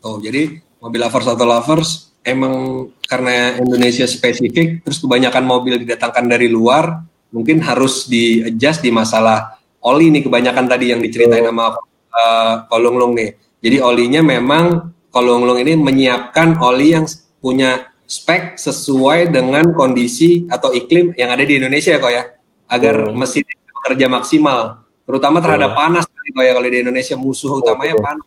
Oh jadi mobil lovers atau lovers emang karena Indonesia spesifik terus kebanyakan mobil didatangkan dari luar mungkin harus di adjust di masalah oli nih kebanyakan tadi yang diceritain sama uh, Kolonglong nih. Jadi olinya memang Kolonglong ini menyiapkan oli yang punya spek sesuai dengan kondisi atau iklim yang ada di Indonesia ya kok ya. Agar hmm. mesin bekerja maksimal terutama terhadap hmm. panas kok ya kalau di Indonesia. Musuh utamanya panas.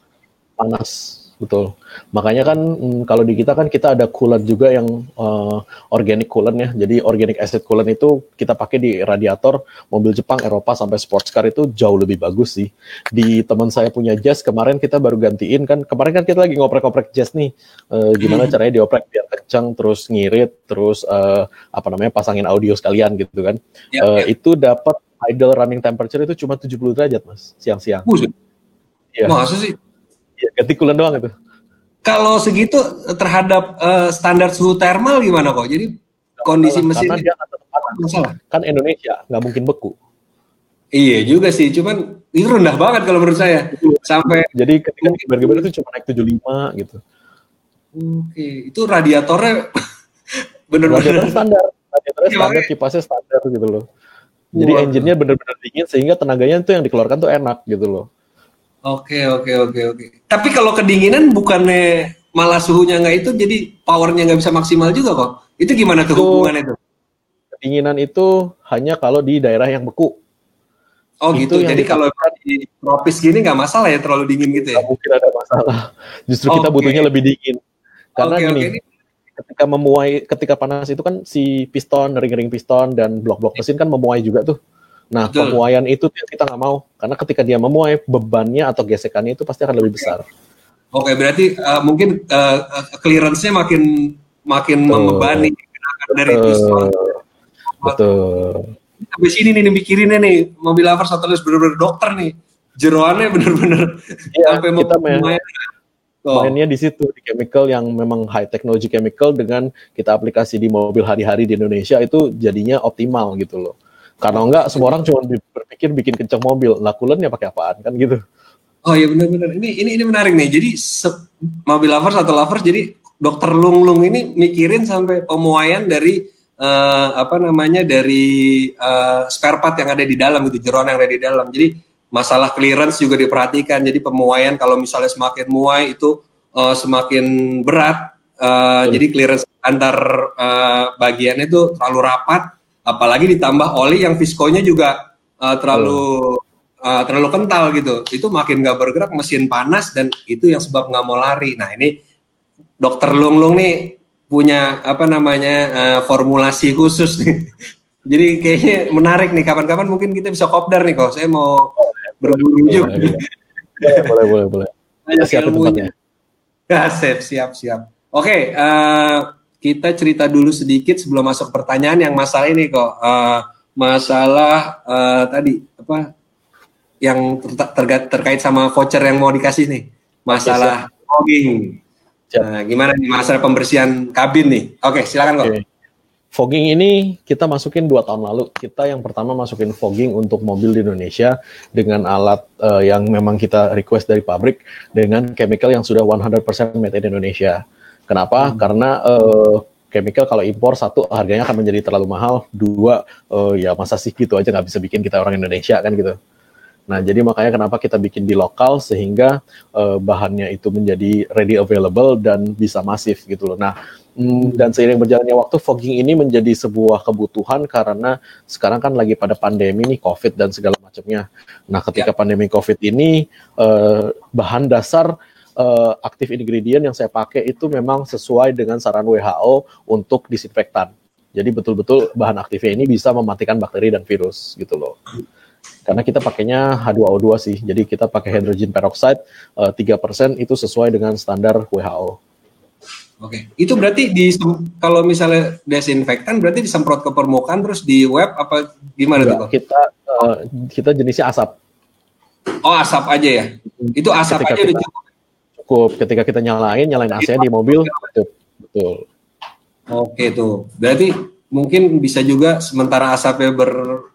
Panas betul. Makanya kan mm, kalau di kita kan kita ada coolant juga yang uh, organic coolant ya. Jadi organic acid coolant itu kita pakai di radiator mobil Jepang, Eropa sampai sports car itu jauh lebih bagus sih. Di teman saya punya Jazz kemarin kita baru gantiin kan. Kemarin kan kita lagi ngoprek-ngoprek Jazz nih. Uh, gimana hmm. caranya dioprek biar kencang terus ngirit terus uh, apa namanya pasangin audio sekalian gitu kan. Ya, uh, ya. Itu dapat idle running temperature itu cuma 70 derajat mas siang-siang. Iya. Masa sih? Iya, ganti coolant doang itu. Kalau segitu terhadap eh, standar suhu thermal gimana kok? Jadi kondisi Karena mesin dia panas. masalah. Kan Indonesia nggak mungkin beku. Iya juga sih, cuman itu rendah banget kalau menurut saya. Sampai Jadi ketika geber-geber itu cuma naik 75 gitu. oke, itu radiatornya Radiator (laughs) bener-bener standar, radiatornya Iya, standar, kipasnya standar gitu loh. Jadi engine-nya bener-bener dingin sehingga tenaganya itu yang dikeluarkan tuh enak gitu loh. Oke oke oke oke. Tapi kalau kedinginan bukannya malah suhunya nggak itu, jadi powernya nggak bisa maksimal juga kok. Itu gimana tuh Itu- hubungannya tuh? Kedinginan itu hanya kalau di daerah yang beku. Oh itu gitu. Jadi kalau di tropis gini nggak masalah ya terlalu dingin gitu ya? Mungkin ada masalah. Justru kita Oke. butuhnya lebih dingin. Karena Oke gini, ketika memuai, ketika panas itu kan si piston, ring-ring piston dan blok-blok mesin kan memuai juga tuh. Nah, Betul. pemuaian itu kita nggak mau. Karena ketika dia memuai, bebannya atau gesekannya itu pasti akan lebih besar. Oke berarti eh, mungkin eh, clearance-nya makin makin Betul. membebani dari Betul. Betul. Sampai sini nih, mikirinnya nih mobil lovers atau bener-bener dokter nih. Jeroannya bener-bener Iya, sampai kita main- mempunyai. Oh. mainnya di situ di chemical yang memang high technology chemical dengan kita aplikasi di mobil hari-hari di Indonesia itu jadinya optimal gitu loh. Karena enggak semua orang cuma berpikir bikin kencang mobil, lah coolant-nya pakai apaan kan gitu. Oh iya benar-benar. Ini ini ini menarik nih. Jadi se- mobil lovers atau lovers jadi dokter Lung Lung ini mikirin sampai pemuaian dari eh, apa namanya dari eh, spare part yang ada di dalam gitu, jeroan yang ada di dalam. Jadi masalah clearance juga diperhatikan. Jadi pemuaian kalau misalnya semakin muai itu eh, semakin berat. Eh, jadi clearance antar eh, bagiannya itu terlalu rapat. Apalagi ditambah oli yang viskonya juga eh, terlalu uh, terlalu kental gitu, itu makin nggak bergerak, mesin panas dan itu yang sebab nggak mau lari. Nah ini dokter Lung Lung nih punya apa namanya uh, formulasi khusus nih. (laughs) Jadi kayaknya menarik nih. Kapan-kapan mungkin kita bisa kopdar nih kok. Saya mau berburu juga. Boleh, boleh, boleh, boleh. Ilmunya. tempatnya. Ya, (laughs) siap, siap, siap. Oke, eh, kita cerita dulu sedikit sebelum masuk pertanyaan yang masalah ini kok. Eh, masalah eh, tadi apa yang ter- terga- terkait sama voucher yang mau dikasih nih. Masalah fogging. Nah, gimana nih masalah pembersihan kabin nih? Oke, silakan kok. Oke. Fogging ini kita masukin dua tahun lalu. Kita yang pertama masukin fogging untuk mobil di Indonesia dengan alat eh, yang memang kita request dari pabrik dengan chemical yang sudah 100% made in Indonesia. Kenapa? Karena eh, chemical kalau impor satu harganya akan menjadi terlalu mahal. Dua eh, ya masa sih gitu aja nggak bisa bikin kita orang Indonesia kan gitu. Nah, jadi makanya kenapa kita bikin di lokal sehingga eh, bahannya itu menjadi ready available dan bisa masif gitu loh. Nah, mm, dan seiring berjalannya waktu fogging ini menjadi sebuah kebutuhan karena sekarang kan lagi pada pandemi nih COVID dan segala macamnya. Nah, ketika pandemi COVID ini eh, bahan dasar eh, aktif ingredient yang saya pakai itu memang sesuai dengan saran WHO untuk disinfektan. Jadi betul-betul bahan aktifnya ini bisa mematikan bakteri dan virus gitu loh karena kita pakainya H2O2 sih. Jadi kita pakai hydrogen peroxide eh, 3% itu sesuai dengan standar WHO. Oke, itu berarti di kalau misalnya desinfektan berarti disemprot ke permukaan terus di web apa gimana tuh Enggak, kok? kita eh, kita jenisnya asap. Oh asap aja ya? Itu asap Ketika aja udah kita- cukup. Cukup ketika kita nyalain, nyalain AC di mobil, cukup. Betul. Oke tuh, berarti mungkin bisa juga sementara asapnya ber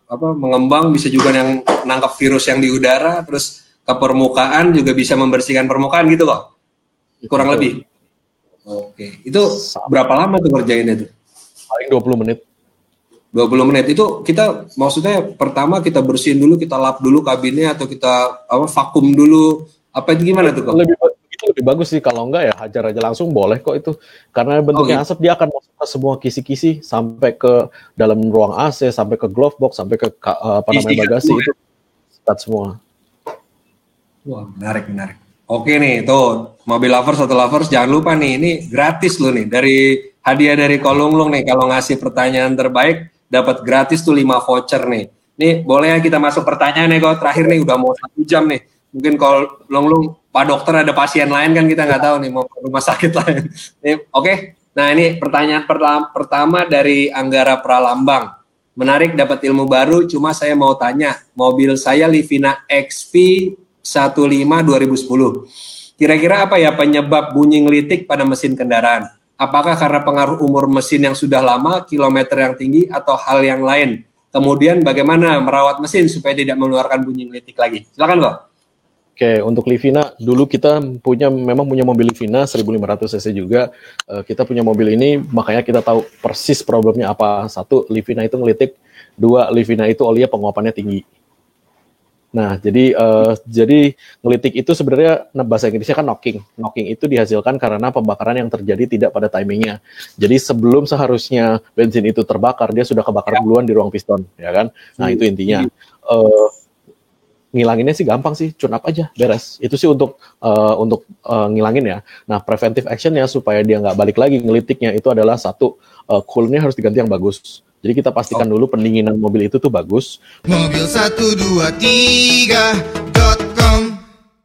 apa mengembang bisa juga yang nangkap virus yang di udara terus ke permukaan juga bisa membersihkan permukaan gitu kok kurang Betul. lebih. Oke, itu berapa lama tuh kerjainnya tuh? Paling 20 menit. 20 menit itu kita maksudnya pertama kita bersihin dulu, kita lap dulu kabinnya atau kita apa vakum dulu apa itu gimana tuh kok? Lebih itu lebih bagus sih kalau enggak ya hajar aja langsung boleh kok itu. Karena bentuknya Oh, asap dia akan masuk ke semua kisi-kisi sampai ke dalam ruang AC, sampai ke glove box, sampai ke eh, apa namanya bagasi itu sikat semua. Wah, menarik, menarik. Oke nih, tuh mobil lovers atau lovers jangan lupa nih, ini gratis loh nih dari hadiah dari Kolunglung nih kalau ngasih pertanyaan terbaik dapat gratis tuh 5 voucher nih. Nih boleh ya kita masuk pertanyaan nih kok terakhir nih udah mau satu jam nih. Mungkin kalau Longlung Pak Dokter ada pasien lain kan kita nggak tahu nih mau ke rumah sakit lain. (laughs) Oke. Nah ini pertanyaan pertama, dari Anggara Pralambang. Menarik dapat ilmu baru, cuma saya mau tanya, mobil saya Livina XP 15 2010. Kira-kira apa ya penyebab bunyi ngelitik pada mesin kendaraan? Apakah karena pengaruh umur mesin yang sudah lama, kilometer yang tinggi, atau hal yang lain? Kemudian bagaimana merawat mesin supaya tidak mengeluarkan bunyi ngelitik lagi? Silakan kok. Oke, untuk Livina dulu kita punya memang punya mobil Livina 1500 cc juga. Uh, kita punya mobil ini makanya kita tahu persis problemnya apa. Satu, Livina itu ngelitik. Dua, Livina itu olinya penguapannya tinggi. Nah, jadi uh, jadi ngelitik itu sebenarnya nah, bahasa Inggrisnya kan knocking. Knocking itu dihasilkan karena pembakaran yang terjadi tidak pada timingnya. Jadi sebelum seharusnya bensin itu terbakar, dia sudah kebakar ya. duluan di ruang piston, ya kan? Nah, itu intinya. Uh, ngilanginnya sih gampang sih, tune up aja, beres. Itu sih untuk uh, untuk uh, ngilangin ya. Nah, preventive actionnya supaya dia nggak balik lagi ngelitiknya itu adalah satu, uh, coolnya harus diganti yang bagus. Jadi kita pastikan oh. dulu pendinginan mobil itu tuh bagus. Mobil 123.com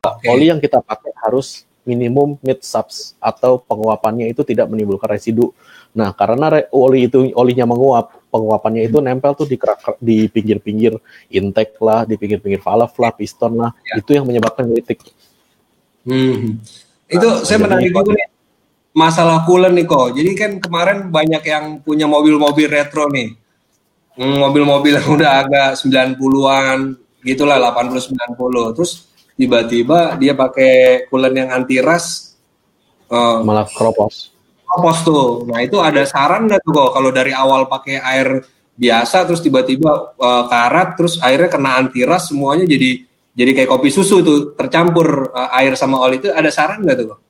okay. Oli yang kita pakai harus minimum mid subs atau penguapannya itu tidak menimbulkan residu. Nah, karena oli itu olinya menguap, penguapannya itu nempel tuh di di pinggir-pinggir intake lah, di pinggir-pinggir valve lah, piston lah, ya. itu yang menyebabkan ngelitik. Hmm. Itu nah, saya menarik juga nih masalah coolant nih kok. Jadi kan kemarin banyak yang punya mobil-mobil retro nih. Hmm, mobil-mobil yang udah agak 90-an gitulah 80 90. Terus tiba-tiba dia pakai coolant yang anti rust uh, malah keropos pos tuh. Nah itu ada saran nggak tuh kok kalau dari awal pakai air biasa terus tiba-tiba uh, karat terus airnya kena antiras semuanya jadi jadi kayak kopi susu tuh tercampur uh, air sama oli itu ada saran nggak tuh kok?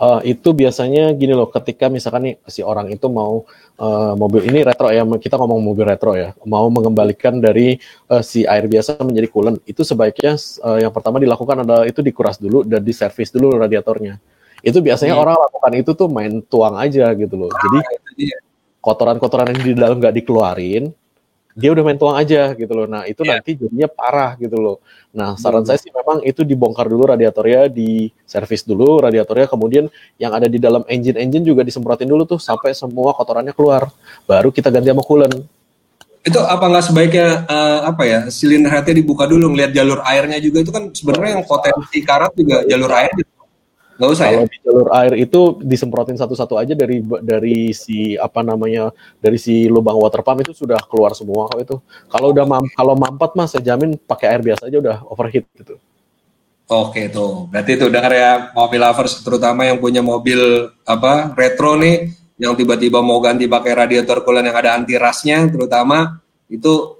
Uh, itu biasanya gini loh, ketika misalkan nih si orang itu mau uh, mobil ini retro ya, kita ngomong mobil retro ya, mau mengembalikan dari uh, si air biasa menjadi coolant, itu sebaiknya uh, yang pertama dilakukan adalah itu dikuras dulu dan diservis dulu radiatornya itu biasanya hmm. orang lakukan itu tuh main tuang aja gitu loh. Jadi ah, kotoran-kotoran yang di dalam nggak dikeluarin, dia udah main tuang aja gitu loh. Nah itu yeah. nanti jadinya parah gitu loh. Nah saran hmm. saya sih memang itu dibongkar dulu radiatornya, di servis dulu radiatornya, kemudian yang ada di dalam engine-engine juga disemprotin dulu tuh sampai semua kotorannya keluar. Baru kita ganti sama coolant. Itu apa nggak sebaiknya uh, apa ya silinder hati dibuka dulu ngelihat jalur airnya juga itu kan sebenarnya yang potensi karat juga jalur air Nggak usah Kalau ya? di jalur air itu disemprotin satu-satu aja dari dari si apa namanya dari si lubang water pump itu sudah keluar semua kok itu. Kalau udah mam, kalau mampet mas saya jamin pakai air biasa aja udah overheat gitu. Oke tuh, berarti itu dengar ya mobil lovers terutama yang punya mobil apa retro nih yang tiba-tiba mau ganti pakai radiator coolant yang ada anti rasnya terutama itu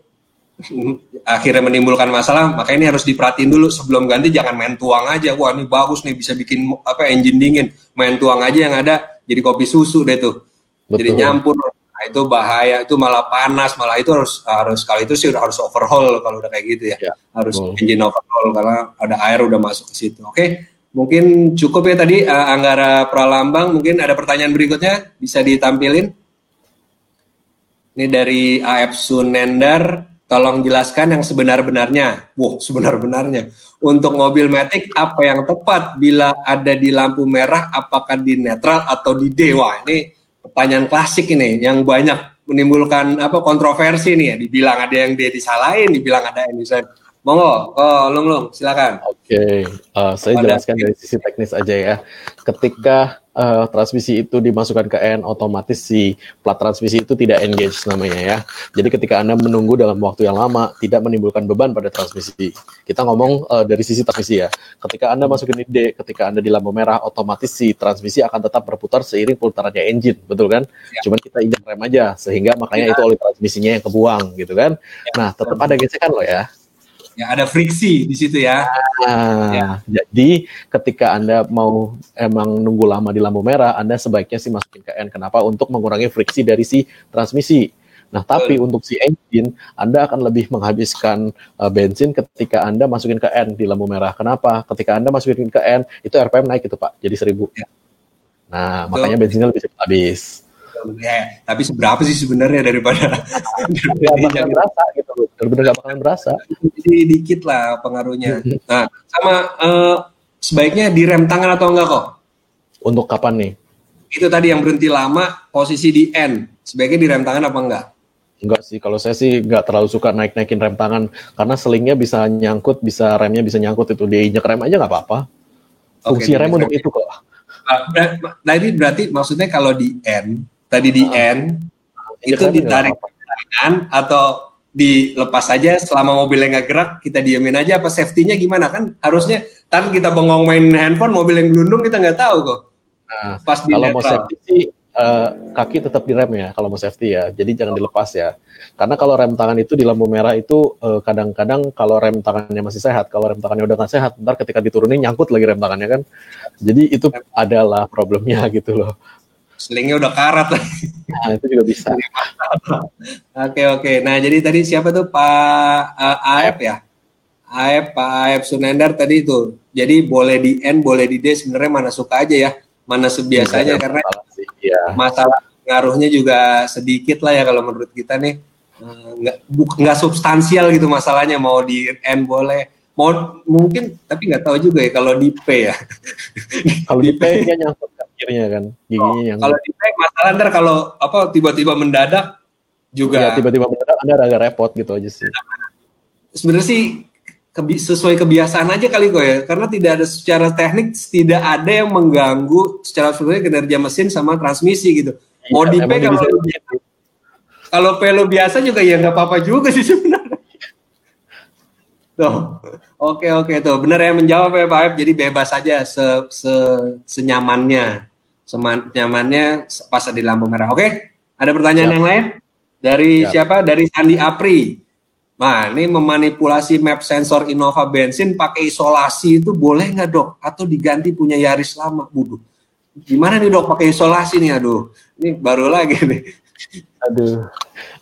akhirnya menimbulkan masalah, maka ini harus diperhatiin dulu sebelum ganti jangan main tuang aja. Wah, ini bagus nih bisa bikin apa engine dingin. Main tuang aja yang ada jadi kopi susu deh tuh. Betul. Jadi nyampur. Nah, itu bahaya, itu malah panas, malah itu harus harus kali itu sih udah harus overhaul kalau udah kayak gitu ya. ya harus betul. engine overhaul karena ada air udah masuk ke situ. Oke. Mungkin cukup ya tadi uh, Anggara Pralambang, mungkin ada pertanyaan berikutnya bisa ditampilin. Ini dari AF Sunendar, Tolong jelaskan yang sebenar-benarnya. Wow, sebenar-benarnya. Untuk mobil Matic, apa yang tepat bila ada di lampu merah, apakah di netral atau di D? Wah, ini pertanyaan klasik ini, yang banyak menimbulkan apa kontroversi nih ya. Dibilang ada yang D disalahin, dibilang ada yang bisa. Monggo, oh, Lung Lung, silakan. Oke, okay. uh, eh, saya jelaskan dari sisi teknis aja ya. Ketika uh, transmisi itu dimasukkan ke N, otomatis si plat transmisi itu tidak engage namanya ya. Jadi ketika Anda menunggu dalam waktu yang lama, tidak menimbulkan beban pada transmisi. Kita ngomong uh, dari sisi transmisi ya. Ketika Anda masukin D, ketika Anda di lampu merah, otomatis si transmisi akan tetap berputar seiring putarannya engine, betul kan? Ya. Cuman kita injak rem aja, sehingga makanya ya. itu oleh transmisinya yang kebuang gitu kan. Ya. Nah, tetap ada gesekan loh ya Ya, ada friksi di situ ya. Nah, ya. Jadi ketika Anda mau emang nunggu lama di lampu merah, Anda sebaiknya sih masukin ke N. Kenapa? Untuk mengurangi friksi dari si transmisi. Nah, tapi Betul. untuk si engine, Anda akan lebih menghabiskan uh, bensin ketika Anda masukin ke N di lampu merah. Kenapa? Ketika Anda masukin ke N, itu RPM naik itu Pak, jadi 1000. Ya. Nah, Betul. makanya bensinnya lebih cepat habis ya, tapi seberapa sih sebenarnya daripada bakalan berasa gitu benar-benar gak bakalan berasa. Jadi dikit lah pengaruhnya. (laughs) Nah sama uh, sebaiknya direm tangan atau enggak kok? Untuk kapan nih? Itu tadi yang berhenti lama posisi di N sebaiknya direm tangan apa enggak? Enggak sih, kalau saya sih nggak terlalu suka naik-naikin rem tangan. Karena selingnya bisa nyangkut, bisa remnya bisa nyangkut itu. Diinjak rem aja nggak apa-apa. Fungsi okay, rem untuk itu kok. Nah ini berarti maksudnya kalau di N, tadi di uh, N, itu ditarik tangan atau dilepas aja selama mobilnya nggak gerak kita diamin aja apa safety-nya gimana kan harusnya kan kita bengong main handphone mobil yang gelundung kita nggak tahu kok. Nah, pas di kalau mau safety sih uh, kaki tetap di rem ya kalau mau safety ya. Jadi jangan dilepas ya. Karena kalau rem tangan itu di lampu merah itu kadang kadang-kadang kalau rem tangannya masih sehat, kalau rem tangannya udah nggak sehat, ntar ketika diturunin nyangkut lagi rem tangannya kan. Jadi itu adalah problemnya (laughs) gitu loh. Selingnya udah karat lagi. Nah, itu juga bisa. (laughs) oke oke. Nah jadi tadi siapa tuh Pak uh, Aep ya? Aep Pak Aep Sunendar tadi itu. Jadi boleh di N, boleh di D sebenarnya mana suka aja ya mana sebiasanya ya, karena ya. masalah ngaruhnya juga sedikit lah ya kalau menurut kita nih eh, nggak nggak substansial gitu masalahnya mau di N boleh mau mungkin tapi nggak tahu juga ya kalau di P ya kalau di P nya nyangkut akhirnya kan giginya yang kalau di P masalah ntar kalau apa tiba-tiba mendadak juga. Ya, tiba-tiba mendadak anda agak repot gitu aja sih. Sebenarnya sih kebi sesuai kebiasaan aja kali kok ya. Karena tidak ada secara teknik tidak ada yang mengganggu secara sebenarnya kinerja mesin sama transmisi gitu. Iya, mau di kalau kalau pelo biasa juga ya nggak apa-apa juga sih sebenarnya. Tuh oke oke tuh. Benar ya menjawab ya Pak Aib. Jadi bebas aja se, se senyamannya senyamannya pas di lampu merah oke ada pertanyaan Siap. yang lain dari Siap. siapa dari Sandi Apri Nah, ini memanipulasi map sensor Innova bensin pakai isolasi itu boleh nggak dok? Atau diganti punya Yaris lama, budu? Gimana nih dok pakai isolasi nih? Aduh, ini baru lagi nih. Aduh,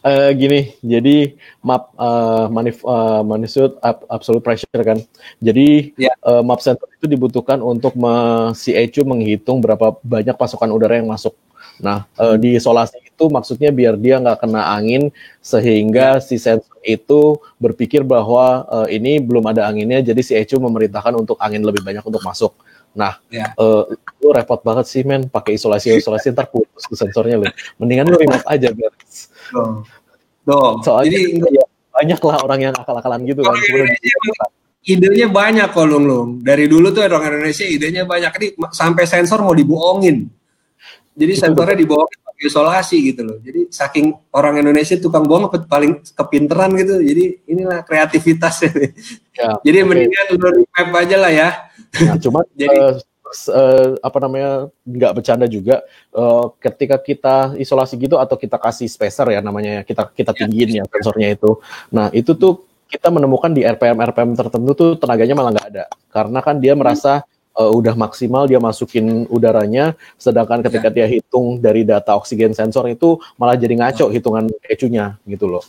uh, gini, jadi map uh, manif uh, magnitude absolute pressure kan. Jadi yeah. Ya. uh, map sensor itu dibutuhkan untuk si ECU menghitung berapa banyak pasokan udara yang masuk Nah, uh, di isolasi itu maksudnya biar dia nggak kena angin sehingga si sensor itu berpikir bahwa uh, ini belum ada anginnya, jadi si ECU memerintahkan untuk angin lebih banyak untuk masuk. Nah, ya. uh, lu repot banget sih men, pakai isolasi isolasi ntar putus ke sensornya lu. Mendingan lu remote aja biar. Dong. Soalnya Jadi, ya, banyak lah orang yang akal-akalan gitu kan. idenya banyak kok lung lung. Dari dulu tuh orang Indonesia idenya banyak. Ini sampai sensor mau dibohongin jadi sensornya di bawah isolasi gitu loh. Jadi saking orang Indonesia tukang bohong paling kepinteran gitu. Jadi inilah kreativitasnya. Ya, (laughs) Jadi okay. mendingan lu map aja lah ya. Nah, cuma (laughs) jadi uh, uh, apa namanya nggak bercanda juga uh, ketika kita isolasi gitu atau kita kasih spacer ya namanya kita kita ya. tinggiin ya sensornya itu. Nah itu tuh kita menemukan di RPM RPM tertentu tuh tenaganya malah nggak ada karena kan dia merasa hmm uh, udah maksimal dia masukin udaranya, sedangkan ketika ya. dia hitung dari data oksigen sensor itu malah jadi ngaco oh. hitungan ECU-nya gitu loh.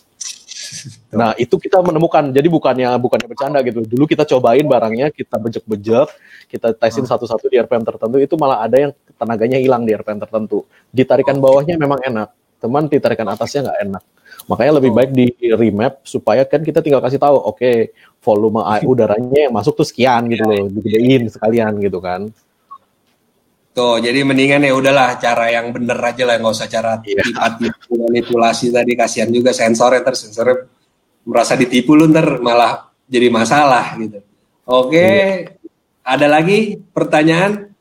Nah itu kita menemukan, jadi bukannya bukannya bercanda gitu. Dulu kita cobain barangnya, kita bejek-bejek, kita tesin satu-satu di RPM tertentu, itu malah ada yang tenaganya hilang di RPM tertentu. Ditarikan bawahnya memang enak, teman ditarikan atasnya nggak enak. Makanya lebih baik di remap supaya kan kita tinggal kasih tahu, oke okay, volume (laughs) udaranya yang masuk tuh sekian gitu loh, digedein sekalian gitu kan. Tuh, jadi mendingan ya udahlah cara yang bener aja lah, nggak usah cara yeah. tipu manipulasi tadi kasihan juga sensornya ntar sensornya merasa ditipu lu ntar malah jadi masalah gitu. Oke, yeah. ada lagi pertanyaan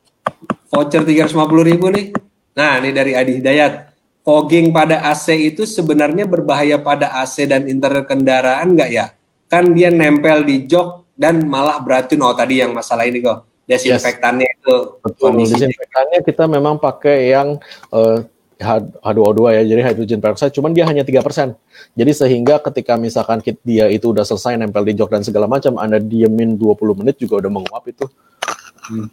voucher tiga ratus lima puluh ribu nih. Nah, ini dari Adi Hidayat. Fogging pada AC itu sebenarnya berbahaya pada AC dan interior kendaraan nggak ya? Kan dia nempel di jok dan malah beracun oh tadi yang masalah ini kok desinfektannya yes. itu betul desinfektannya kita memang pakai yang uh, H2O2 ya, jadi hydrogen peroxide, cuman dia hanya tiga persen. Jadi sehingga ketika misalkan dia itu udah selesai nempel di jok dan segala macam, Anda diemin 20 menit juga udah menguap itu. Hmm.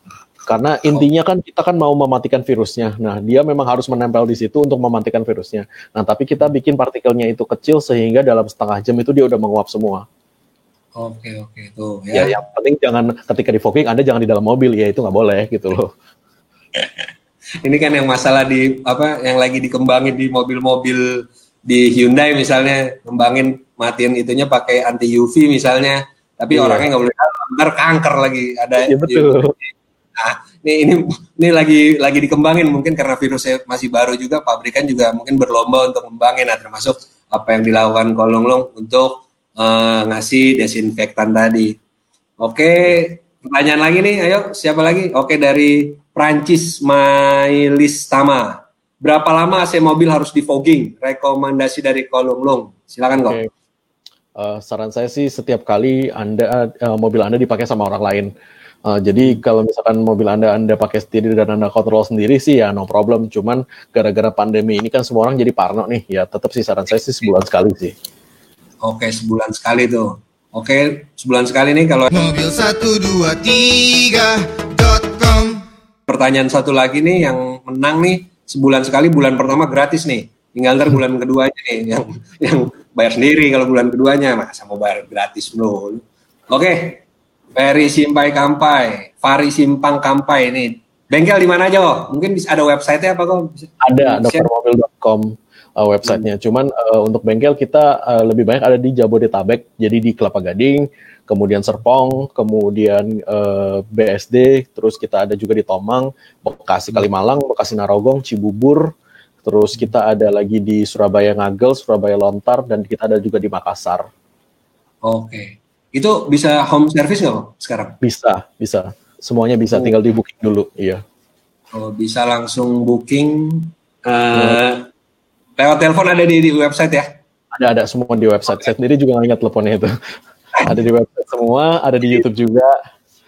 Karena intinya kan kita kan mau mematikan virusnya. Nah, dia memang harus menempel di situ untuk mematikan virusnya. Nah, tapi kita bikin partikelnya itu kecil sehingga dalam setengah jam itu dia udah menguap semua. Oke oke tuh ya. ya. yang penting jangan ketika di fogging Anda jangan di dalam mobil ya itu nggak boleh gitu loh. (laughs) Ini kan yang masalah di apa yang lagi dikembangin di mobil-mobil di Hyundai misalnya kembangin matiin itunya pakai anti UV misalnya, tapi iya. orangnya nggak boleh ntar kanker lagi ada. Iya betul. Nah, ini ini ini lagi lagi dikembangin mungkin karena virusnya masih baru juga pabrikan juga mungkin berlomba untuk mengembangin nah termasuk apa yang dilakukan Kolonglong untuk uh, ngasih desinfektan tadi. Oke, pertanyaan lagi nih, ayo siapa lagi? Oke dari Prancis Mailis Tama. Berapa lama AC mobil harus di fogging? Rekomendasi dari Kolonglong. Silakan kok. Okay. Uh, saran saya sih setiap kali anda uh, mobil anda dipakai sama orang lain. Uh, jadi kalau misalkan mobil anda anda pakai sendiri dan anda kontrol sendiri sih ya no problem. Cuman gara-gara pandemi ini kan semua orang jadi parno nih. Ya tetap sih saran saya sih sebulan sekali sih. Oke sebulan sekali tuh. Oke sebulan sekali nih kalau mobil satu dua tiga com. Pertanyaan satu lagi nih yang menang nih sebulan sekali bulan pertama gratis nih. Tinggal ntar bulan kedua aja nih yang yang bayar sendiri kalau bulan keduanya masa mau bayar gratis loh. Oke, Ferry Simpai Kampai, Fari Simpang Kampai ini bengkel di mana aja kok? Mungkin bisa ada website-nya apa kok? Ada doktermobil.com uh, websitenya. Hmm. Cuman uh, untuk bengkel kita uh, lebih banyak ada di Jabodetabek, jadi di Kelapa Gading, kemudian Serpong, kemudian uh, BSD, terus kita ada juga di Tomang, Bekasi Kalimalang, Bekasi Narogong, Cibubur, Terus kita ada lagi di Surabaya Ngagel, Surabaya Lontar, dan kita ada juga di Makassar. Oke. Itu bisa home service nggak sekarang? Bisa, bisa. Semuanya bisa, oh. tinggal di booking dulu. Iya. Oh, bisa langsung booking. Uh, lewat telepon ada di, di website ya? Ada, ada semua di website. Okay. Saya sendiri juga nggak ingat teleponnya itu. (laughs) ada di website semua, ada di YouTube juga.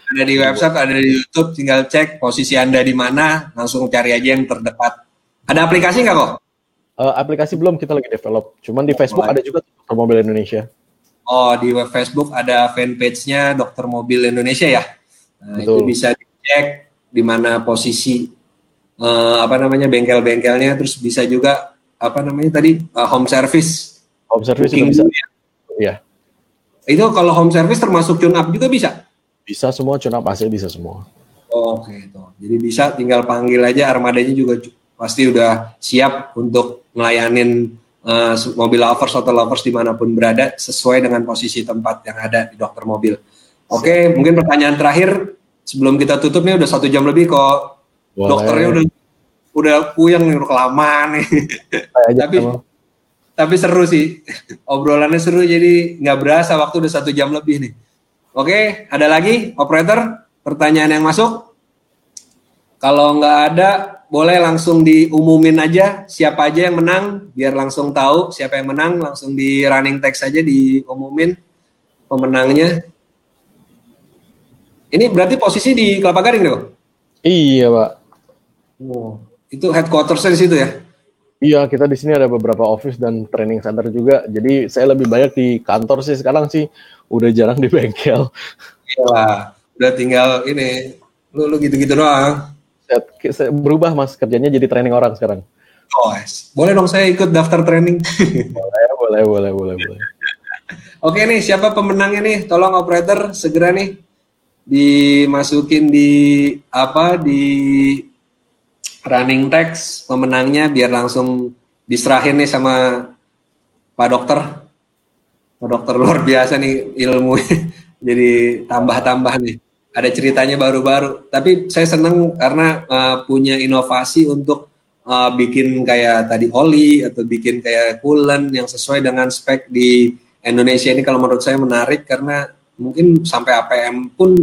Ada di website, ada di YouTube. Tinggal cek posisi Anda di mana, langsung cari aja yang terdekat ada aplikasi nggak kok? Uh, aplikasi belum kita lagi develop. Cuman di Facebook oh, ada juga Dokter Mobil Indonesia. Oh, di web Facebook ada fanpage-nya Dokter Mobil Indonesia ya. Nah, itu bisa dicek di mana posisi uh, apa namanya bengkel-bengkelnya, terus bisa juga apa namanya tadi uh, home service. Home service juga bisa. Ya. Iya. Itu kalau home service termasuk tune up juga bisa? Bisa semua tune up AC bisa semua. Oh, Oke, okay, Jadi bisa tinggal panggil aja armadanya juga pasti udah siap untuk melayanin uh, mobil lovers atau lovers di mana pun berada sesuai dengan posisi tempat yang ada di dokter mobil. Oke, okay, mungkin pertanyaan terakhir sebelum kita tutup nih udah satu jam lebih kok. Boleh. Dokternya udah udah puyeng nih, udah kelamaan nih. tapi tapi seru sih, obrolannya seru jadi nggak berasa waktu udah satu jam lebih nih. Oke, ada lagi operator pertanyaan yang masuk? Kalau nggak ada, boleh langsung diumumin aja siapa aja yang menang biar langsung tahu siapa yang menang langsung di running text aja diumumin pemenangnya ini berarti posisi di Kelapa Gading dong iya pak wow. Itu headquartersnya di situ ya iya kita di sini ada beberapa office dan training center juga jadi saya lebih banyak di kantor sih sekarang sih udah jarang di (laughs) bengkel iya udah tinggal ini lu lu gitu-gitu doang saya berubah mas kerjanya jadi training orang sekarang. Oh, boleh dong saya ikut daftar training. (laughs) boleh, boleh, boleh, boleh, boleh. Oke nih, siapa pemenangnya nih? Tolong operator segera nih dimasukin di apa di running text pemenangnya biar langsung diserahin nih sama Pak Dokter. Pak Dokter luar biasa nih ilmu (laughs) jadi tambah-tambah nih ada ceritanya baru-baru. Tapi saya senang karena uh, punya inovasi untuk uh, bikin kayak tadi oli atau bikin kayak coolant yang sesuai dengan spek di Indonesia ini kalau menurut saya menarik karena mungkin sampai APM pun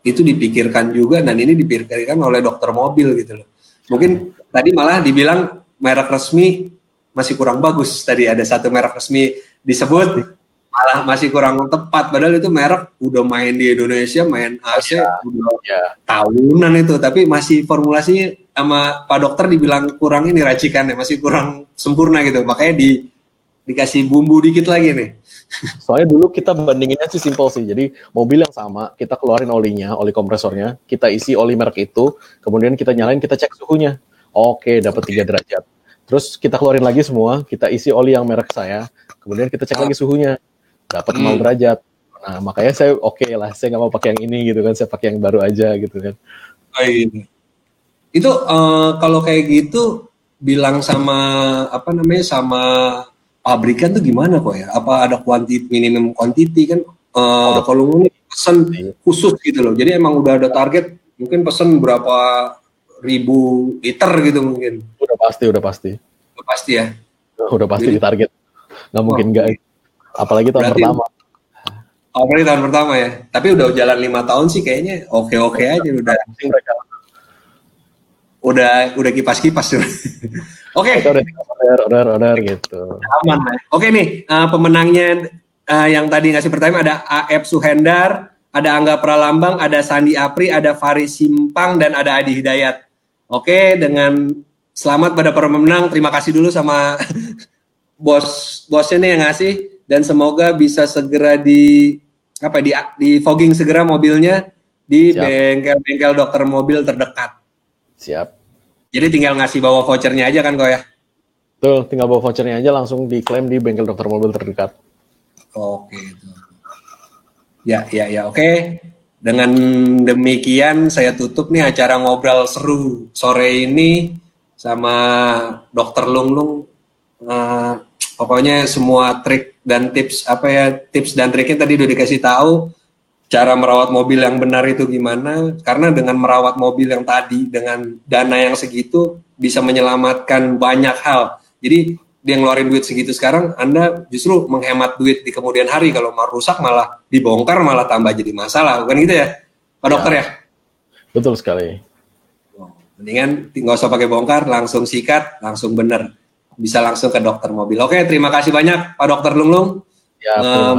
itu dipikirkan juga dan ini dipikirkan oleh dokter mobil gitu loh. Mungkin tadi malah dibilang merek resmi masih kurang bagus. Tadi ada satu merek resmi disebut malah masih kurang tepat padahal itu merek udah main di Indonesia main AC ya, udah ya. tahunan itu tapi masih formulasinya sama Pak Dokter dibilang kurang ini racikannya masih kurang sempurna gitu makanya di dikasih bumbu dikit lagi nih (laughs) soalnya dulu kita bandinginnya sih simpel sih jadi mobil yang sama kita keluarin olinya oli kompresornya kita isi oli merek itu kemudian kita nyalain kita cek suhunya oke dapat tiga derajat terus kita keluarin lagi semua kita isi oli yang merek saya kemudian kita cek ah. lagi suhunya dapat hmm. 0 derajat. Nah, makanya saya oke okay lah, saya nggak mau pakai yang ini gitu kan, saya pakai yang baru aja gitu kan. Oh, iya. Itu uh, kalau kayak gitu bilang sama apa namanya sama pabrikan tuh gimana kok ya? Apa ada kuantitas minimum quantity kan? Uh, kalau ini pesan iya. khusus gitu loh. Jadi emang udah ada target, mungkin pesan berapa ribu liter gitu mungkin. Udah pasti, udah pasti. Udah pasti ya. Udah pasti Jadi, di target nggak mungkin nggak. Apalagi tahun Berarti, pertama. Oh, apalagi tahun pertama ya. Tapi udah jalan lima tahun sih kayaknya oke-oke aja udah. Udah udah kipas-kipas tuh. (laughs) Oke. Udah order, order, order gitu. Aman. Oke nih, uh, pemenangnya uh, yang tadi ngasih pertanyaan ada AF Suhendar, ada Angga Pralambang, ada Sandi Apri, ada Faris Simpang, dan ada Adi Hidayat. Oke, dengan selamat pada para pemenang. Terima kasih dulu sama (laughs) bos bosnya nih yang ngasih dan semoga bisa segera di apa di di fogging segera mobilnya di bengkel-bengkel dokter mobil terdekat. Siap. Jadi tinggal ngasih bawa vouchernya aja kan kok ya? Tuh, tinggal bawa vouchernya aja langsung diklaim di bengkel dokter mobil terdekat. Oke. Ya, ya, ya. Oke. Dengan demikian saya tutup nih acara ngobrol seru sore ini sama Dokter Lung Lung. Uh, pokoknya semua trik dan tips apa ya tips dan triknya tadi udah dikasih tahu cara merawat mobil yang benar itu gimana? Karena dengan merawat mobil yang tadi dengan dana yang segitu bisa menyelamatkan banyak hal. Jadi dia ngeluarin duit segitu sekarang Anda justru menghemat duit di kemudian hari. Kalau mau rusak malah dibongkar malah tambah jadi masalah. Bukan gitu ya Pak Dokter ya, ya? betul sekali. Mendingan nggak usah pakai bongkar langsung sikat langsung bener bisa langsung ke dokter mobil. Oke, terima kasih banyak Pak Dokter Lunglung. Ya,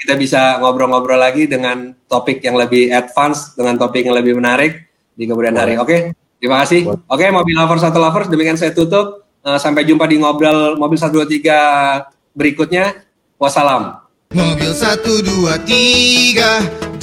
kita bisa ngobrol-ngobrol lagi dengan topik yang lebih advance, dengan topik yang lebih menarik di kemudian hari. Oke, terima kasih. Oke, mobil lovers satu lovers, demikian saya tutup. Uh, sampai jumpa di ngobrol mobil 123 berikutnya. Wassalam. Mobil 123